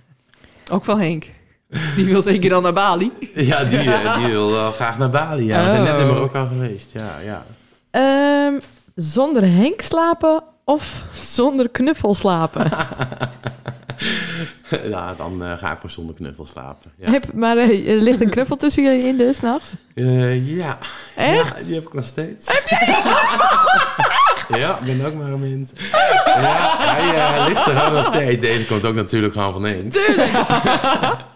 Ook van Henk. Die wil zeker dan naar Bali. ja, die, eh, die wil wel graag naar Bali. Ja, we zijn net in Oh. Marokko geweest. Ja, ja. Ehm, zonder Henk slapen of zonder knuffel slapen? ja, dan eh, ga ik voor zonder knuffel slapen. Ja, Heb, maar er ligt een knuffel tussen jullie in de s'nachts? Eh, ja. Echt? Ja, die heb ik nog steeds. Heb jij? Ja, ik ben ook maar een mens. Ja, hij eh, ligt er gewoon nog steeds. Deze komt ook natuurlijk gewoon van één. Tuurlijk.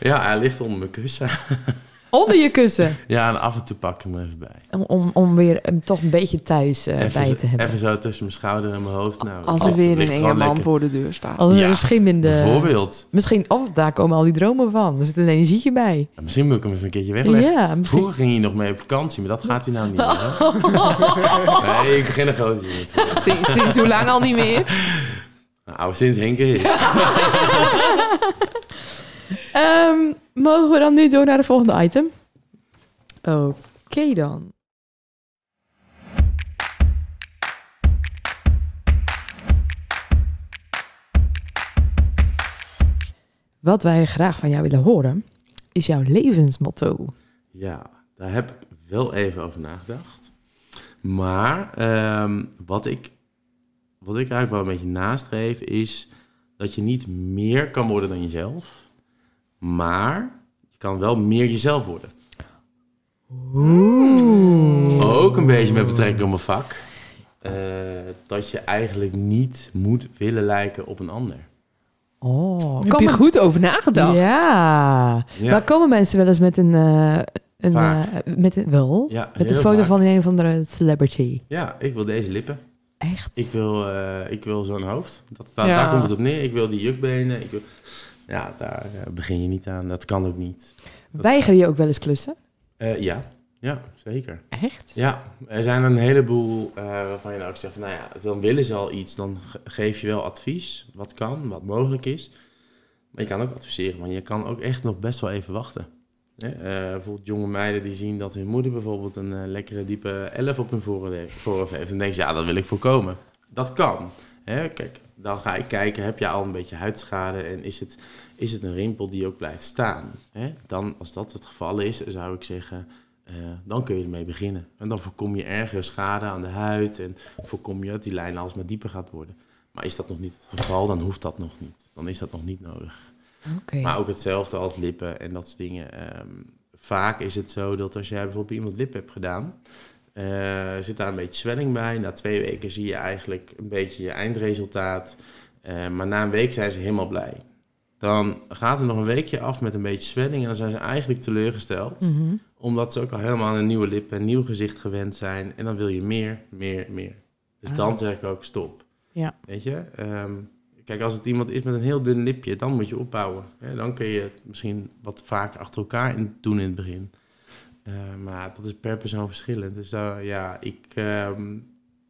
Ja, hij ligt onder mijn kussen. Onder je kussen. Ja, en af en toe pak ik hem even bij. Om, om, om weer hem toch een beetje thuis eh, Even, bij zo- te hebben. even zo tussen mijn schouder en mijn hoofd. Nou, Als er weer een enge man lekker. voor de deur staat. Als er Ja, een schim in de... Bijvoorbeeld. Misschien, of daar komen al die dromen van. Er zit een energietje bij. Ja, misschien moet ik hem even een keertje wegleggen. Ja, misschien. Vroeger ging hij nog mee op vakantie, maar dat gaat hij nou niet meer. hè? Nee, ik begin een grote jongen. Sinds, sinds hoe lang al niet meer? Nou, sinds Henk er is. Ehm, mogen we dan nu door naar de volgende item? Oké dan. Wat wij graag van jou willen horen, is jouw levensmotto. Ja, daar heb ik wel even over nagedacht. Maar ehm, wat, ik, wat ik eigenlijk wel een beetje nastreef is dat je niet meer kan worden dan jezelf. Maar je kan wel meer jezelf worden. Oeh. Ook een beetje met betrekking op mijn vak. eh, dat je eigenlijk niet moet willen lijken op een ander. Oh, Heb je goed over nagedacht? Ja. Maar komen mensen wel eens met een... eh, een eh, met een, wel? Ja, met een foto vaak. van een of andere celebrity. Ja, ik wil deze lippen. Echt? Ik wil, eh, ik wil zo'n hoofd. Dat, daar, Ja. daar komt het op neer. Ik wil die jukbenen. Ik wil... Ja, daar eh, begin je niet aan. Dat kan ook niet. Dat- Weiger je ook wel eens klussen? Eh, ja. ja, zeker. Echt? Ja, er zijn een heleboel eh, waarvan je nou ook zegt, van, nou ja, dan willen ze al iets. Dan ge- geef je wel advies, wat kan, wat mogelijk is. Maar je kan ook adviseren, want je kan ook echt nog best wel even wachten. Bijvoorbeeld jonge meiden die zien dat hun moeder bijvoorbeeld een lekkere diepe 11 op hun voorhoofd heeft- voorhoofd heeft. En denken ze, ja, dat wil ik voorkomen. Dat kan. Hè, kijk, dan ga ik kijken, heb je al een beetje huidschade en is het, is het een rimpel die ook blijft staan? Hè? Dan, als dat het geval is, zou ik zeggen, eh, dan kun je ermee beginnen. En dan voorkom je ergere schade aan de huid en voorkom je dat die lijn alsmaar dieper gaat worden. Maar is dat nog niet het geval, dan hoeft dat nog niet. Dan is dat nog niet nodig. Maar ook hetzelfde als lippen en dat soort dingen. Ehm, vaak is het zo dat als jij bijvoorbeeld bij iemand lip hebt gedaan, eh, zit daar een beetje zwelling bij. Na twee weken zie je eigenlijk een beetje je eindresultaat. Eh, maar na een week zijn ze helemaal blij. Dan gaat er nog een weekje af met een beetje zwelling en dan zijn ze eigenlijk teleurgesteld Mhm. omdat ze ook al helemaal aan een nieuwe lip en een nieuw gezicht gewend zijn. En dan wil je meer, meer, meer. Dus Ah. dan zeg ik ook stop. Ja. Weet je? Ehm, kijk, als het iemand is met een heel dun lipje, dan moet je opbouwen. Hè? Dan kun je het misschien wat vaker achter elkaar doen in het begin. Eh, maar dat is per persoon verschillend. Dus eh, ja, ik, ehm,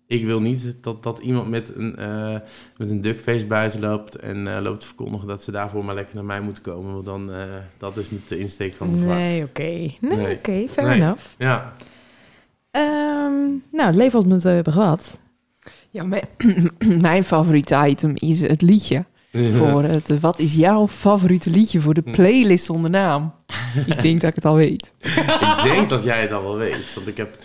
ik wil niet dat, dat iemand met een, eh met een duckface buiten loopt en eh, loopt te verkondigen dat ze daarvoor maar lekker naar mij moeten komen. Want dan, eh, dat is niet de insteek van de vraag. Nee, oké. Nee, Nee. oké. Fair Nee. enough. Ja, Ehm, nou, het leven wat we hebben gehad. Ja, mijn, mijn favoriete item is het liedje. Voor het, wat is jouw favoriete liedje voor de Hm. playlist zonder naam? ik denk dat ik het al weet. ik denk dat jij het al wel weet. Want ik heb...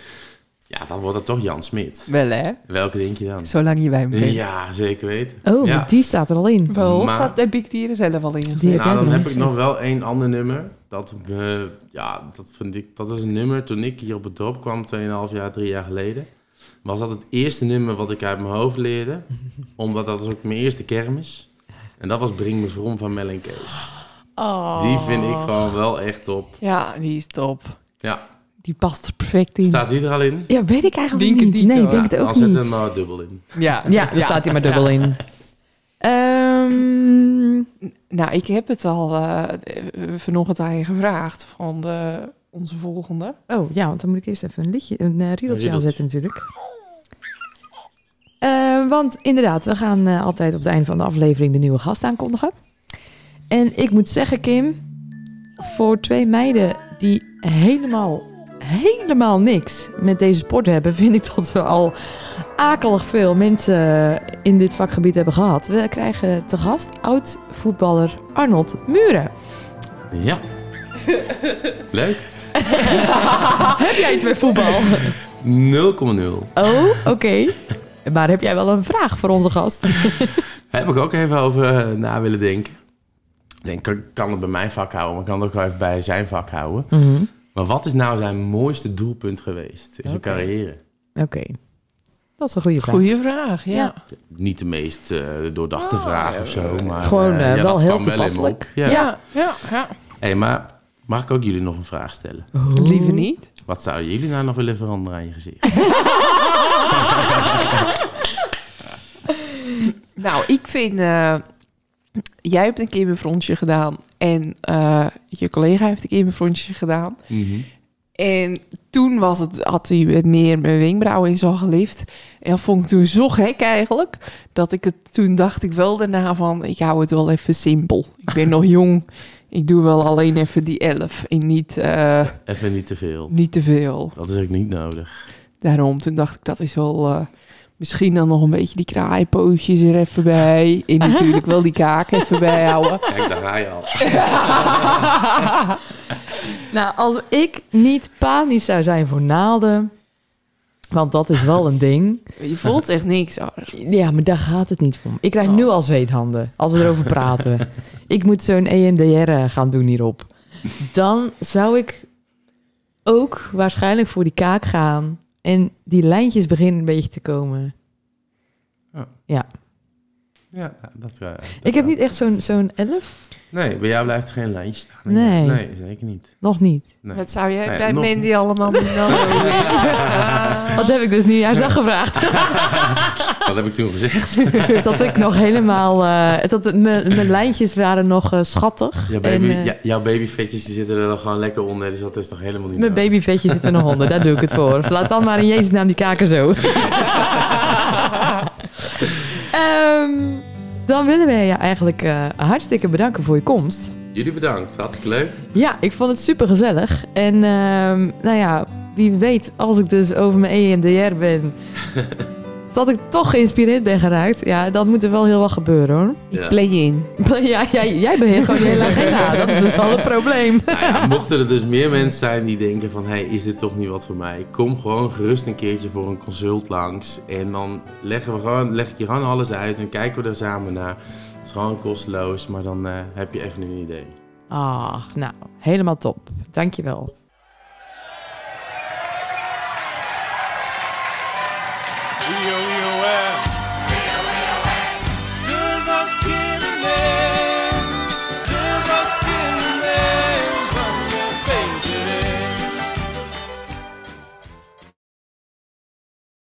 Ja, dan wordt het toch Jan Smit. Wel hè? Welke denk je dan? Zolang je bij me bent. Ja, zeker weten. Oh, Ja. maar die staat er al in. Wel, Maar- staat, heb ik die er zelf al in gezet. Nou, dan heb ik nog wel één ander nummer. Dat, eh, ja, dat, vind ik, dat was een nummer toen ik hier op het dorp kwam, 2,5 jaar, 3 jaar geleden. Was dat het eerste nummer wat ik uit mijn hoofd leerde. omdat dat was ook mijn eerste kermis. En dat was Bring Me From van Mel en Kees. Oh. Die vind ik gewoon wel echt top. Ja, die is top. Ja, Die past er perfect in. staat die er al in? Ja, weet ik eigenlijk Denk niet. niet, nee, ik denk het ook Dan zet niet. hem maar dubbel in. Ja, Ja, daar staat hij maar dubbel in. Ehm, Nou, ik heb het al eh vanochtend aan je gevraagd van de, onze volgende. oh ja, want dan moet ik eerst even een liedje, een riedeltje riedeltje. aanzetten natuurlijk. Eh, want inderdaad, we gaan eh, altijd op het einde van de aflevering de nieuwe gast aankondigen. En ik moet zeggen, Kim, voor twee meiden die helemaal, helemaal niks met deze sport hebben, vind ik dat we al akelig veel mensen in dit vakgebied hebben gehad. We krijgen te gast oud-voetballer Arnold Muren. Ja. Leuk. Heb jij iets met voetbal? 0,0. Oh, oké. Maar heb jij wel een vraag voor onze gast? Heb ik ook even over eh, na willen denken. Ik denk, ik kan het bij mijn vak houden, maar ik kan het ook wel even bij zijn vak houden. Maar wat is nou zijn mooiste doelpunt geweest in zijn carrière? Oké. Dat is een goede vraag. Goeie vraag, ja. Ja. Niet de meest eh, doordachte Oh, vraag ja, of zo, maar... Gewoon, eh, ja, wel heel toepasselijk. Ja. Ja, ja, ja. Hey, maar mag ik ook jullie nog een vraag stellen? Liever niet. Wat zouden jullie nou nog willen veranderen aan je gezicht? Nou, ik vind... eh, jij hebt een keer mijn frontje gedaan. En eh, je collega heeft een keer mijn frontje gedaan. Mhm. En toen was het, had hij meer mijn wenkbrauwen in zo gelift. En dat vond ik toen zo gek eigenlijk. Dat ik het toen dacht ik wel daarna van... Ik hou het wel even simpel. Ik ben nog jong. Ik doe wel alleen even die elf. En niet, eh, Even niet te veel. niet te veel. Dat is ook niet nodig. Daarom, toen dacht ik dat is wel... eh, misschien dan nog een beetje die kraaipootjes er even bij. En natuurlijk wel die kaak even bijhouden. Kijk, daar ga je al. Nou, als ik niet panisch zou zijn voor naalden... Want dat is wel een ding. Je voelt echt niks. hoor. Ja, maar daar gaat het niet om. Ik krijg Oh. nu al zweethanden als we erover praten. ik moet zo'n EMDR eh, gaan doen hierop. Dan zou ik ook waarschijnlijk voor die kaak gaan. En die lijntjes beginnen een beetje te komen. Ja, nou, dat, eh, dat Ik heb wel. niet echt zo'n zo'n elf. Nee, bij jou blijft er geen lijntje staan. Nee. Nee, zeker niet. Nog niet. Nee. Wat zou jij Nee, bij nog- Mandy allemaal doen? Wat heb ik dus nieuwjaarsdag gevraagd? Wat heb ik toen gezegd? dat ik nog helemaal... eh, dat het- mijn mijn lijntjes waren nog eh, schattig. Jouw, baby, En, ja, jouw babyvetjes die zitten er nog gewoon lekker onder, dus dat is nog helemaal niet Mijn nodig. babyvetje zit er nog onder, daar doe ik het voor. Laat dan maar in Jezus naam die kaken zo. Ehm, dan willen wij je eigenlijk eh, hartstikke bedanken voor je komst. Jullie bedankt, hartstikke leuk. Ja, ik vond het super gezellig. En ehm, nou ja, wie weet, als ik dus over mijn EMDR ben, dat ik toch geïnspireerd ben geraakt. Ja, dat moet er wel heel wat gebeuren hoor. Ik play in. Ja, jij, jij beheert gewoon heel hele agenda. Dat is dus wel het probleem. Nou ja, mochten er dus meer mensen zijn die denken van... hé, hey, is dit toch niet wat voor mij? Kom gewoon gerust een keertje voor een consult langs. En dan leggen we gewoon, leg ik je gewoon alles uit en kijken we er samen naar. Het is gewoon kosteloos, maar dan eh, heb je even een idee. Ah, nou, helemaal top. Dankjewel. wel